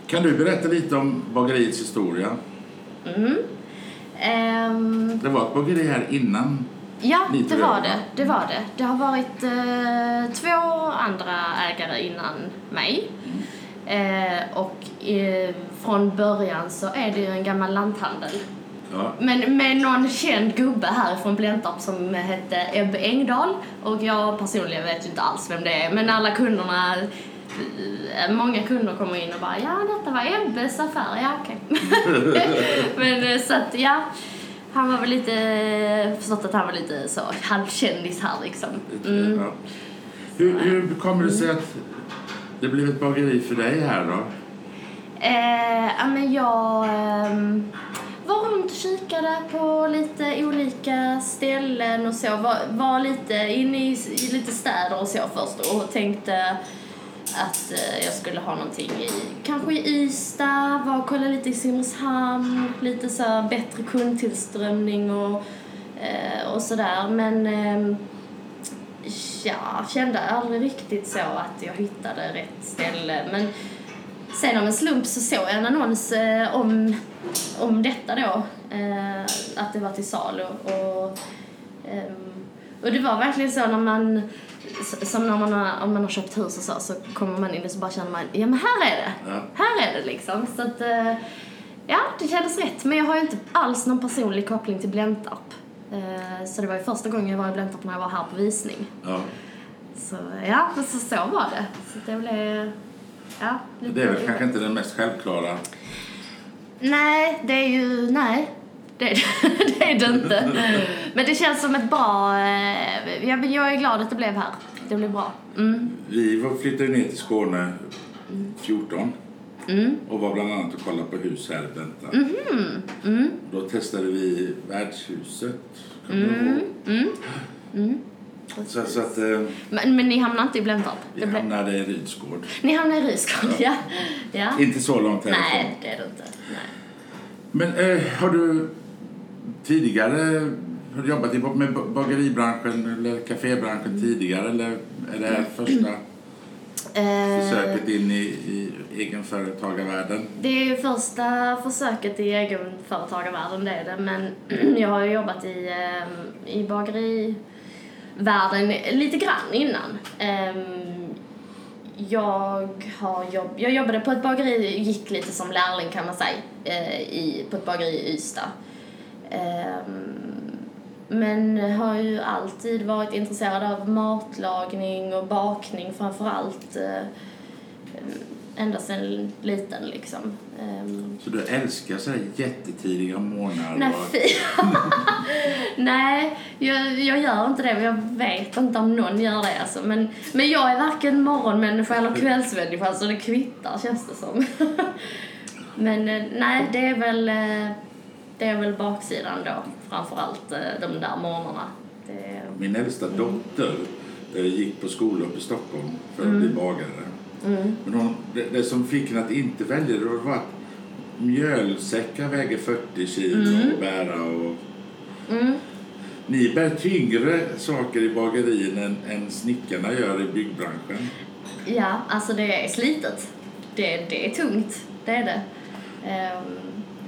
Kan du berätta lite om bageriets historia? Ehm, Det var ett bageri här innan. Ja, det var det. Det var det. Det har varit eh, två andra ägare innan mig. Eh, och eh, från början så är det ju en gammal lanthandel. Ja. Men med någon känd gubbe här från Blentarp som hette Ebbe Engdahl. Och jag personligen vet ju inte alls vem det är. Men alla kunderna, eh, många kunder kommer in och bara ja detta var Ebbes affär, ja okej. Men eh, så att ja, han var väl lite, förstått att han var lite så halvkändis här liksom. Mm. Ja. Hur, hur kommer det sig att det blev ett bageri för dig här då? Eh, men jag ehm, var runt och kikade på lite olika ställen och så. Var, var lite inne i, i lite städer och så först och tänkte att eh, jag skulle ha någonting i, kanske i Ystad, var och kolla lite i Simrishamn, lite så här bättre kundtillströmning och, eh, och sådär. Men ehm, ja, kände aldrig riktigt så att jag hittade rätt ställe. Men Sen av en slump så såg jag en annons eh, om, om detta då, eh, att det var till salu. Och ehm, och det var verkligen så när man, som när man har, om man har köpt hus och så, så kommer man in och så bara känner man, ja men här är det. Ja. Här är det liksom. Så att, eh, ja, det kändes rätt. Men jag har ju inte alls någon personlig koppling till Blentarp. Eh, Så det var ju första gången jag var i Blentarp när jag var här på visning. Ja. Så ja, så, så var det. Så det blev, ja. Det är väl kanske inte den mest självklara. Nej, det är ju, nej. Det, det är det inte. Men det känns som ett bra, eh, jag, jag är glad att det blev här. Det blev bra. Mm. Vi var- flyttade ner till Skåne 14 Mm. och var bland annat och kollade på hus här i Blentarp. Mhm. Mm. Då testade vi värdshuset. Du Mm. Mm. Mm. Så, så att eh, Men, men ni hamnade inte i Blentarp? vi Det blev- hamnade i Rydsgård. Ni hamnade i Rydsgård, ja. ja. Inte så långt härifrån. Nej, det är det inte. Nej. Men eh, har du tidigare har du jobbat i, med bageribranschen eller kafébranschen tidigare eller är det här första Eh, försöket in i, i egenföretagarvärlden? Det är första försöket i egenföretagarvärlden, det är det. Men jag har jobbat i, eh, i bagerivärlden lite grann innan. Ehm, Jag, har jobb, jag jobbade på ett bageri, gick lite som lärling kan man säga, eh, i, på ett bageri i Ystad. Ehm, Men har ju alltid varit intresserad av matlagning och bakning framför allt. eh, ända sedan liten liksom. Ehm, Så du älskar så här jättetidiga morgnar? Nej, fy. Nej, jag, jag gör inte det jag vet inte om någon gör det alltså. Men, men jag är varken morgonmänniska eller kvällsmänniska så det kvittar känns det som. men eh, nej, det är väl, eh, det är väl baksidan då framförallt eh, de där morgnarna. Det, Min äldsta dotter eh, gick på skola uppe i Stockholm för att bli bagare. mm, Men hon, det, det som fick henne att inte välja det var att mjölsäckar väger 40 kilo att bära och mm, ni bär tyngre saker i bagerin än, än snickarna gör i byggbranschen. ja, alltså det är slitet. Det, det är tungt, det är det. Ehm,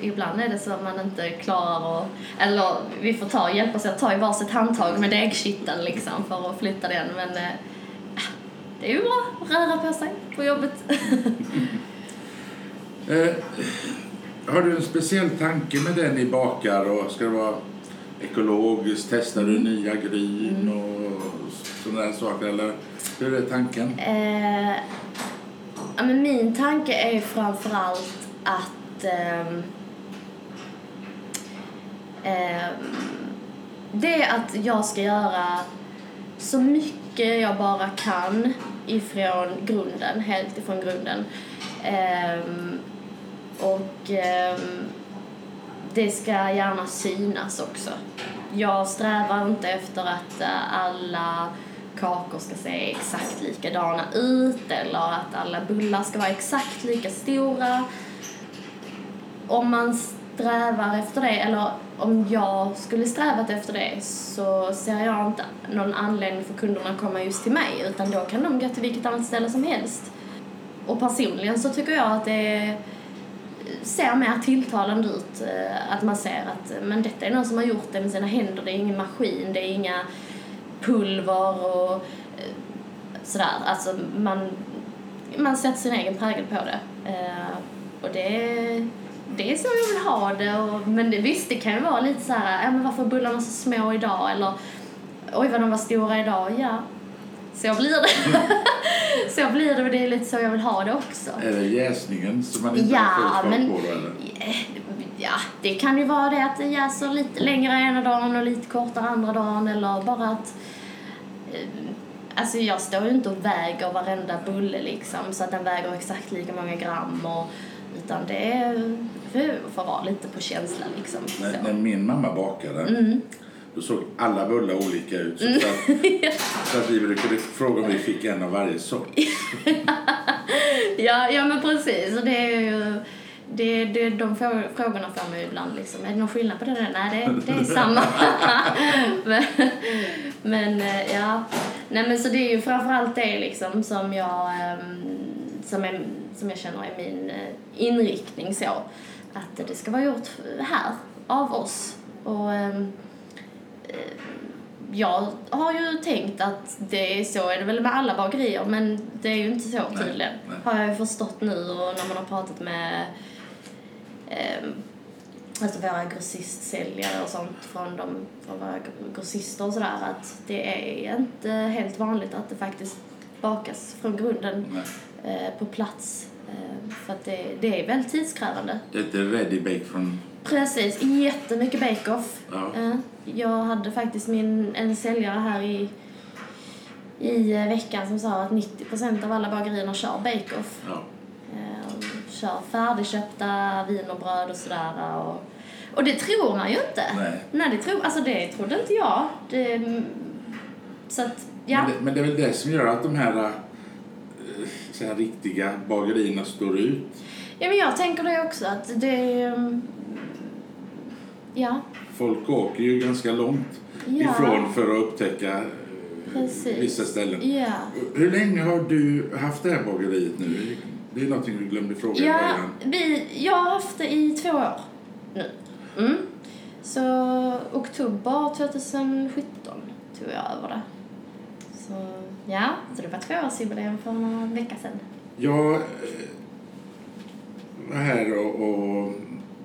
ibland är det så att man inte klarar att, eller vi får ta, hjälpas åt att ta i varsitt handtag med degkitteln liksom för att flytta den men eh, det är ju bra att röra på sig på jobbet. Eh, har du en speciell tanke med det ni bakar? Och ska det vara ekologiskt? Testar du nya gryn och sådana där saker? Eller hur är tanken? Eh, ja, men min tanke är ju framförallt att ehm, eh, det är att jag ska göra så mycket jag bara kan ifrån grunden, helt ifrån grunden. Ehm, och ehm, det ska gärna synas också. Jag strävar inte efter att eh, alla kakor ska se exakt likadana ut eller att alla bullar ska vara exakt lika stora. Om man strävar efter det, eller om jag skulle strävat efter det så ser jag inte någon anledning för kunderna att komma just till mig utan då kan de gå till vilket annat ställe som helst. Och personligen så tycker jag att det ser mer tilltalande ut. Eh, att man ser att men detta är någon som har gjort det med sina händer. Det är ingen maskin, det är inga pulver och eh, sådär. Alltså man, man sätter sin egen prägel på det. Eh, och det, det är så jag vill ha det. Och, men visst, det kan ju vara lite så här, ja men varför är bullarna så små idag? Eller oj vad de var stora idag. Ja, så blir det. så blir det och det är lite så jag vill ha det också. Är det jäsningen som man inte Ja, har men- på? Då, eller? Ja, det kan ju vara det att det jäser lite längre ena dagen och lite kortare andra dagen eller bara att eh, Alltså jag står ju inte och väger varenda bulle liksom så att den väger exakt lika många gram och, utan det är, det får vara lite på känsla liksom. När, när min mamma bakade Mm. då såg alla bullar olika ut. Så, att, så att vi brukade fråga om vi fick en av varje sort. Ja, ja men precis. Och det är ju... Det, det, de frå- frågorna får man ju ibland liksom. Är det någon skillnad på det där? Nej, det, det är samma. men, men eh, ja. Nej men så det är ju framförallt det liksom som jag, ehm, som, är, som jag känner är min eh, inriktning så. Att det ska vara gjort här, av oss. Och ehm, eh, jag har ju tänkt att det är så är det väl med alla bagerier men det är ju inte så Nej, tydligen. nej. Har jag ju förstått nu och när man har pratat med eh, alltså våra grossistsäljare och sånt från, de, från våra grossister och sådär att det är inte helt vanligt att det faktiskt bakas från grunden Nej. eh, på plats. Eh, för att det, det är väldigt tidskrävande. Det är inte ready bake från... Precis, jättemycket bake-off. Ja. Eh, Jag hade faktiskt min, en säljare här i, i eh, veckan som sa att 90% av alla bagerierna kör bake-off. Ja. Eh, och Kör färdigköpta wienerbröd och sådär. Och, och det tror man ju inte. Nej. Nej, det, tror, alltså det trodde inte jag. Det, så att, ja. Men, det, men det är väl det som gör att de här, här riktiga bagerierna står ut. ja, men jag tänker det också att det... mm, Ja, Folk åker ju ganska långt Ja. ifrån för att upptäcka eh, Precis. vissa ställen. ja. Hur länge har du haft det här bageriet nu? Det är någonting du glömde fråga i Ja, början. vi, jag har haft det i två år nu. Mm. Så oktober 2017 tog jag över det. Så ja, så det var tvåårsjubileum för några vecka sedan. Jag eh, var här och, och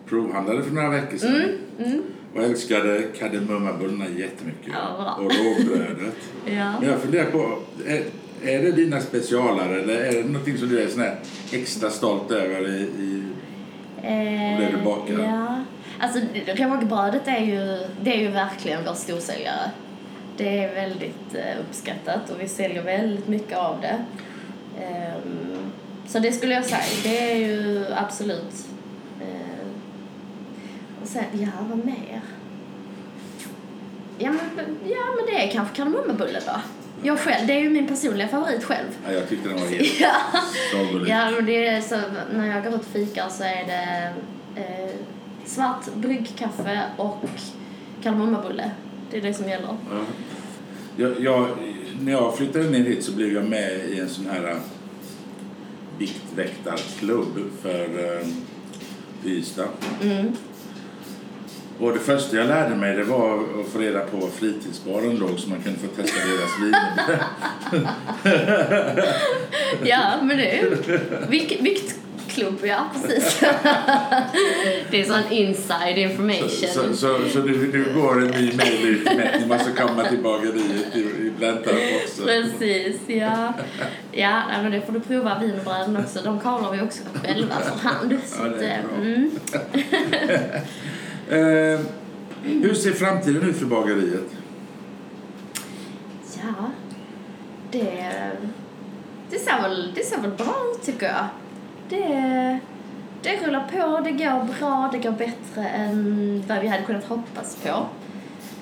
provhandlade för några veckor sedan. Mm, mm. Och älskade kardemummabullarna jättemycket. Ja, bra. och rågbrödet. Ja. Men jag funderar på, är, är det dina specialare eller är det någonting som du är sån här extra stolt över i, i Eh, det du bakar? Ja. Alltså rågbrödet är ju, det är ju verkligen vår storsäljare. Det är väldigt eh, uppskattat och vi säljer väldigt mycket av det. Ehm, så det skulle jag säga, det är ju absolut. Eh, och sen, ja vad mer? Ja men, ja, men det är kanske kardemummabullen då. Jag själv, det är ju min personliga favorit själv. ja, jag tyckte den var helt. Ja, men det är så, när jag går ut och fikar så är det eh, svart bryggkaffe och kardemummabulle. Det är det som gäller. Ja. Jag, jag, när jag flyttade ner hit så blev jag med i en sån här äh, viktväktarklubb för äh, Ystad. Mm. Och det första jag lärde mig det var att få reda på var fritidsbaren låg så man kunde få testa deras viner. Ja, men det är vik, viktklubb, ja precis. det är sån inside information. Så, så, så nu, nu går en ny mejlutmätning man ska komma till bageriet i, i Blentarp också. Precis, ja. Ja, nej, men det får du prova wienerbröden också. De kavlar vi också själva för hand. Så Ja, det är bra. mm. Eh, hur ser framtiden ut för bageriet? Ja, det, det, ser väl, det ser väl bra ut tycker jag. Det, det rullar på, det går bra, det går bättre än vad vi hade kunnat hoppas på.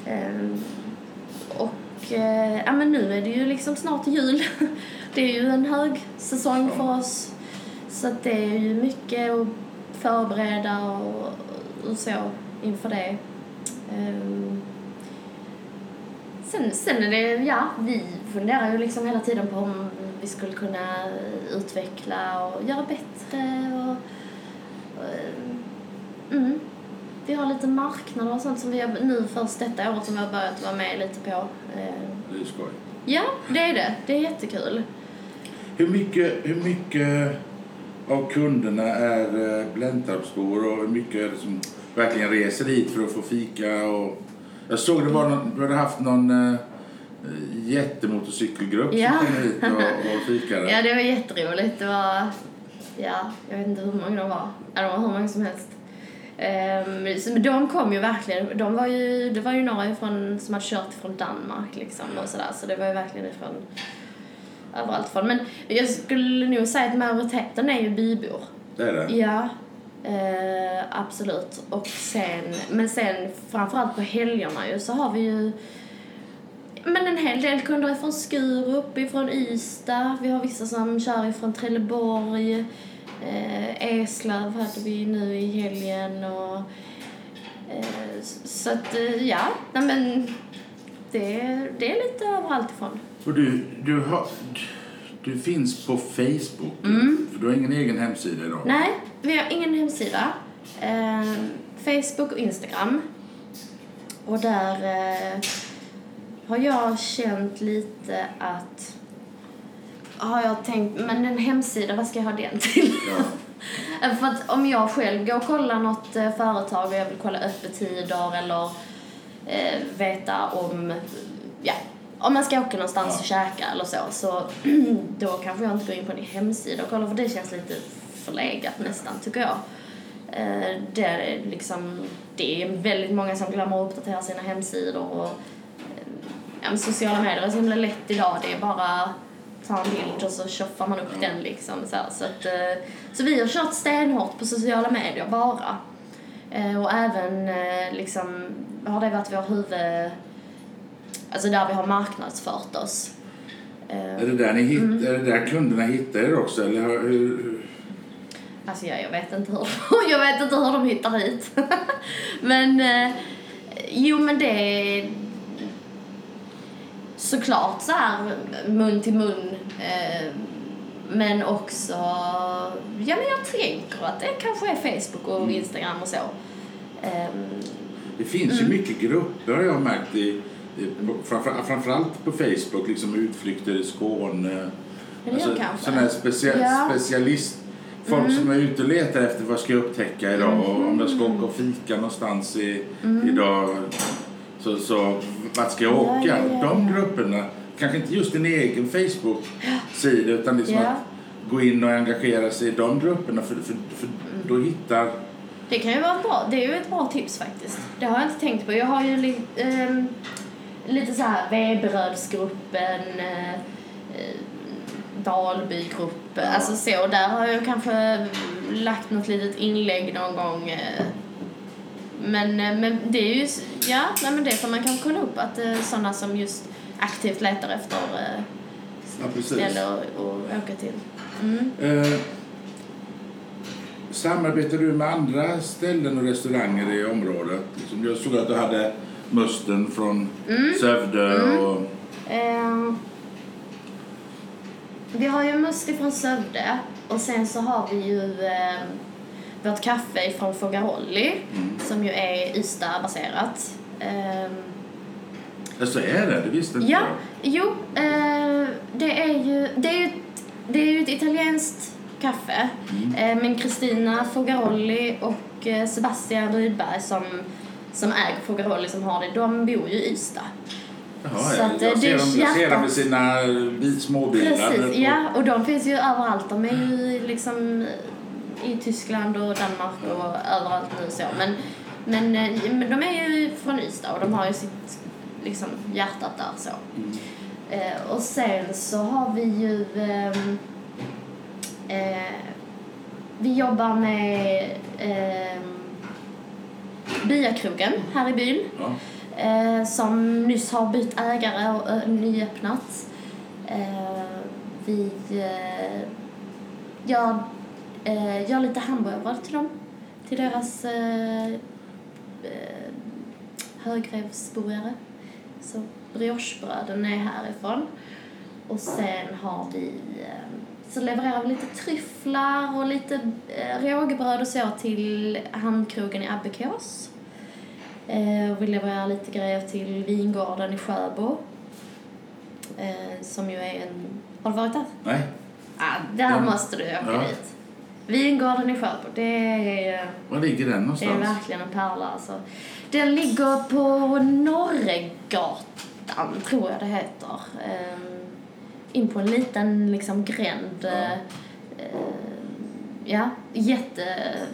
Ehm, och eh, ja, men nu är det ju liksom snart jul. Det är ju en hög säsong för oss. Så det är ju mycket att förbereda och, och så inför det. Sen, sen är det, ja, vi funderar ju liksom hela tiden på om vi skulle kunna utveckla och göra bättre och, och mm. Vi har lite marknader och sånt som vi har, nu först detta året som vi har börjat vara med lite på. Eh, Det är skoj. Ja, det är det. Det är jättekul. Hur mycket, hur mycket av kunderna är eh, Blentarpsbor och hur mycket är det som verkligen reser hit för att få fika? Och... Jag såg det var någon, du hade haft någon eh, jättemotorcykelgrupp Ja. som kom hit och, och fikade. Ja, det var jätteroligt. Det var, ja, jag vet inte hur många de var. Ja, de var hur många som helst. Så, men de kom ju verkligen, de var ju, det var ju några ifrån, som hade kört från Danmark liksom och sådär, så det var ju verkligen ifrån överallt från. Men jag skulle nog säga att majoriteten är ju bybor. Det är det? Ja, eh, absolut. Och sen, men sen framförallt på helgerna ju så har vi ju men en hel del kunder från Skurup, ifrån Ystad. Vi har vissa som kör ifrån Trelleborg. Eh, Eslöv hade vi nu i helgen. Och, eh, så att, eh, ja, nej men det, det är lite överallt ifrån. Och du, du, har, du finns på Facebook, för du har ingen egen hemsida idag? Nej, vi har ingen hemsida. Eh, Facebook och Instagram. Och där... Eh, har jag känt lite att har jag tänkt, men en hemsida, vad ska jag ha den till? För att om jag själv går och kollar något eh, företag och jag vill kolla öppettider eller eh, veta om, ja, om man ska åka någonstans Ja. och käka eller så, så då kanske jag inte går in på en hemsida och kollar för det känns lite förlegat nästan, tycker jag. Eh, det, är liksom, det är väldigt många som glömmer att uppdatera sina hemsidor och eh, ja, sociala medier är så himla lätt idag. Det är bara ta en bild och så tjoffar man upp den liksom. Så, här. så, att, eh, så vi har kört stenhårt på sociala medier bara. Eh, Och även liksom har det varit vår huvud... Alltså där vi har marknadsfört oss. Är det där, ni hitt, Mm. är det där kunderna hittar er också? Eller hur, hur, Alltså jag, jag vet inte hur, jag vet inte hur de hittar hit. men, eh, jo men det är såklart så här mun till mun. Eh, men också, ja men jag tänker att det kanske är Facebook och Instagram och så. Ehm, det finns Mm. ju mycket grupper har jag märkt. I, i, framför, framförallt på Facebook, liksom utflykter i Skåne. Kanske. sådana här specia, Ja. Mm. specialist... Folk som är ute och letar efter vad ska jag upptäcka idag och om jag ska åka och fika någonstans i, idag. Så, så vart ska jag Mm. Ja, åka? ja, ja, De grupperna, kanske inte just din egen Facebook-sida utan liksom att gå in och engagera sig i de grupperna för, för, för då hittar... Det kan ju vara bra, det är ju ett bra tips faktiskt. Det har jag inte tänkt på. Jag har ju li, ehm, lite så här Veberödsgruppen, eh, eh, Dalbygruppen, alltså så. Där har jag kanske lagt något litet inlägg någon gång. eh. Men, eh, men det är ju, ja, nej, men det får man kanske kolla upp att eh, sådana som just aktivt letar efter eh, Ja, precis. ställe att åka till. Mm. Eh, samarbetar du med andra ställen och restauranger i området? Liksom jag såg att du hade Musten från Mm. Sövde och... Ehm, vi har ju Musti från Sövde och sen så har vi ju ehm, vårt kaffe från Fogarolli som ju är Ystad-baserat. Ehm, Ja, så är det. Det visste inte ja, jag. jo, eh, det är ju det är ju ett, det är ju ett italienskt kaffe. Eh, men Kristina Fogarolli och eh, Sebastian Rydberg som, som äger Fogarolli som har det, de bor ju i Ystad. Jaha, Så att, jag, eh, ser dem, jag ser dem med sina bil- småbilar. Precis, ja. Och de finns ju överallt. De är ju liksom i Tyskland och Danmark och överallt nu så. Men, men, eh, men de är ju från Ystad och de har ju sitt liksom, hjärtat där så. Eh, och sen så har vi ju ehm, eh, vi jobbar med eh, Byakrogen här i byn Ja eh, som nyss har bytt ägare och ö, nyöppnat. Eh, vi eh, gör, eh, gör lite hamburgare till dem, till deras eh, eh högrevsburgare. Så briochebröden är härifrån. Och sen har vi eh, så levererar vi lite tryfflar och lite eh, rågbröd och så till handkrogen i Abbekås. Eh, och vi levererar lite grejer till vingården i Sjöbo. Eh, som ju är en... Har du varit där? Nej. Ah, där Ja. måste du åka Ja. dit. Vingården i Sjöbo, det är, Var ligger den det är någonstans? verkligen en pärla alltså. Den ligger på Norregatan, tror jag det heter. Ehm, in på en liten liksom gränd. Ja. eh, eh, ja, jätte...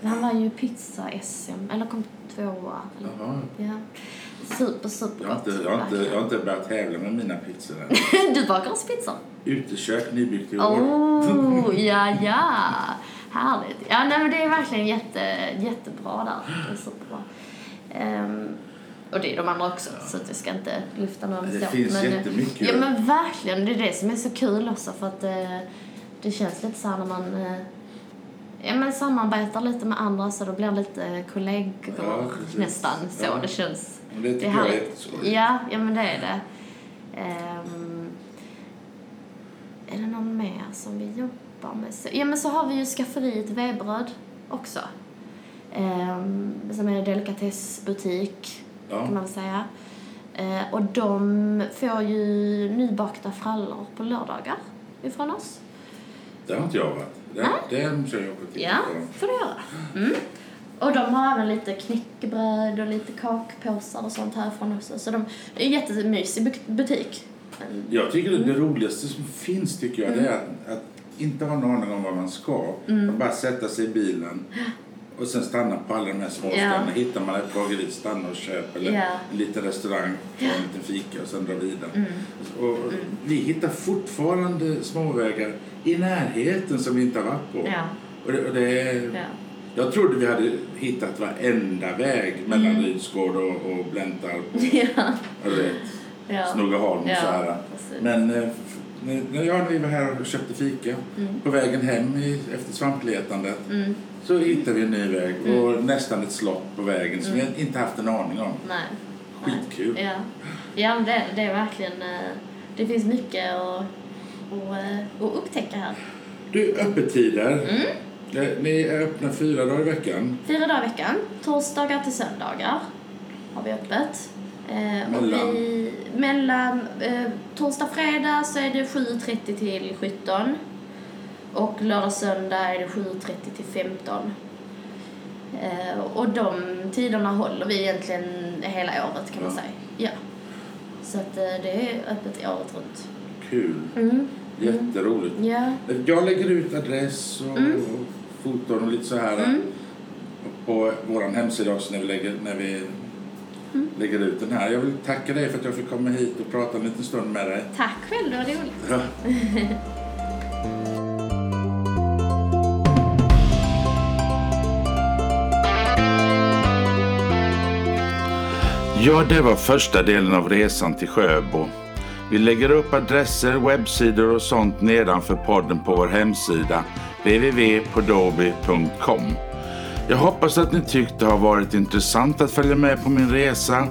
Han var ju pizza-SM, eller kom tvåa. Eller, Jaha. ja. Super, super Jag har, inte, jag, har inte, jag har inte börjat tävla med mina pizzor än. Du bakar oss pizzor? Utekök nybyggt i år. Oh, ja, ja. Härligt. Ja, nej, men det är verkligen jätte, jättebra där. Det är superbra. Ehm, och det är de andra också, så att jag ska inte lyfta någon Det så. finns men, eh, jättemycket. Ja, men verkligen. Det är det som är så kul också, för att eh, det känns lite så här när man eh, ja, men samarbetar lite med andra så då blir lite kollegor Ja, nästan. Så Ja. det känns Men det tycker är jag är härligt. jätteskoj. Ja, ja men det är det. Ehm, är det någon mer som vi jobbar med? Ja men så har vi ju skafferiet Vebröd också. Um, som är en delikatessbutik Ja. kan man väl säga. Eh, och de får ju nybakta frallor på lördagar ifrån oss. Det har inte jag varit. Det, det måste jag till. Ja, får du göra. Mm. Och de har även lite knäckebröd och lite kakpåsar och sånt härifrån också. Så de det är en jättemysig bu- butik. Jag tycker det roligaste som finns tycker jag det är att, att inte ha en aning om vad man ska. Och bara sätta sig i bilen och sen stanna på alla de här små Ja. Hittar man ett bageri, stanna och köp. Eller Ja. en liten restaurang, ta en liten fika och sen dra vidare. Och Vi hittar fortfarande småvägar i närheten som vi inte har varit på. ja, Och det, och det ja. Jag trodde vi hade hittat varenda väg mellan Rydsgård och, och Bläntarp och, ja. och ja. Och Ja, så här. precis. Men eh, när, jag när vi var här och köpte fika på vägen hem i, efter svampletandet Mm. Så hittade vi en ny väg och nästan ett slott på vägen som vi inte haft en aning om. Nej. Skitkul. Ja, ja det, det är verkligen... eh, Det finns mycket att, att, eh, att upptäcka här. Du, öppettider. Mm. Eh, Ni är öppna fyra dagar i veckan. Fyra dagar i veckan, torsdagar till söndagar har vi öppet. Eh, och Mellan? vi, mellan eh, torsdag fredag så är det 7.30 till 17. Och lördag söndag är det 7.30 till 15. Eh, och de tiderna håller vi egentligen hela året kan man Ja. säga. Ja. Så att eh, det är öppet året runt. Kul. Mm. Jätteroligt. Ja. Jag lägger ut adress och, Mm. och foton och lite så här Mm. på vår hemsida också när vi lägger, när vi Mm. lägger ut den här. Jag vill tacka dig för att jag fick komma hit och prata en liten stund med dig. Tack själv, det var roligt. Ja. Ja, det var första delen av resan till Sjöbo. Vi lägger upp adresser, webbsidor och sånt nedanför podden på vår hemsida www.podobi.com. Jag hoppas att ni tyckte det har varit intressant att följa med på min resa.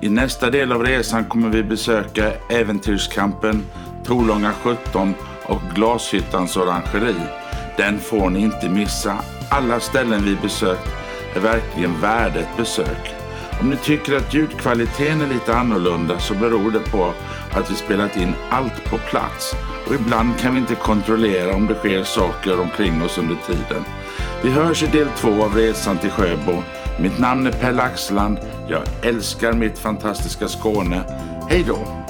I nästa del av resan kommer vi besöka Äventyrskampen, Torlånga 17 och Glashyttans orangeri. Den får ni inte missa. Alla ställen vi besökt är verkligen värda ett besök. Om ni tycker att ljudkvaliteten är lite annorlunda så beror det på att vi spelat in allt på plats och ibland kan vi inte kontrollera om det sker saker omkring oss under tiden. Vi hörs i del två av resan till Sjöbo. Mitt namn är Per Laxland. Jag älskar mitt fantastiska Skåne. Hej då!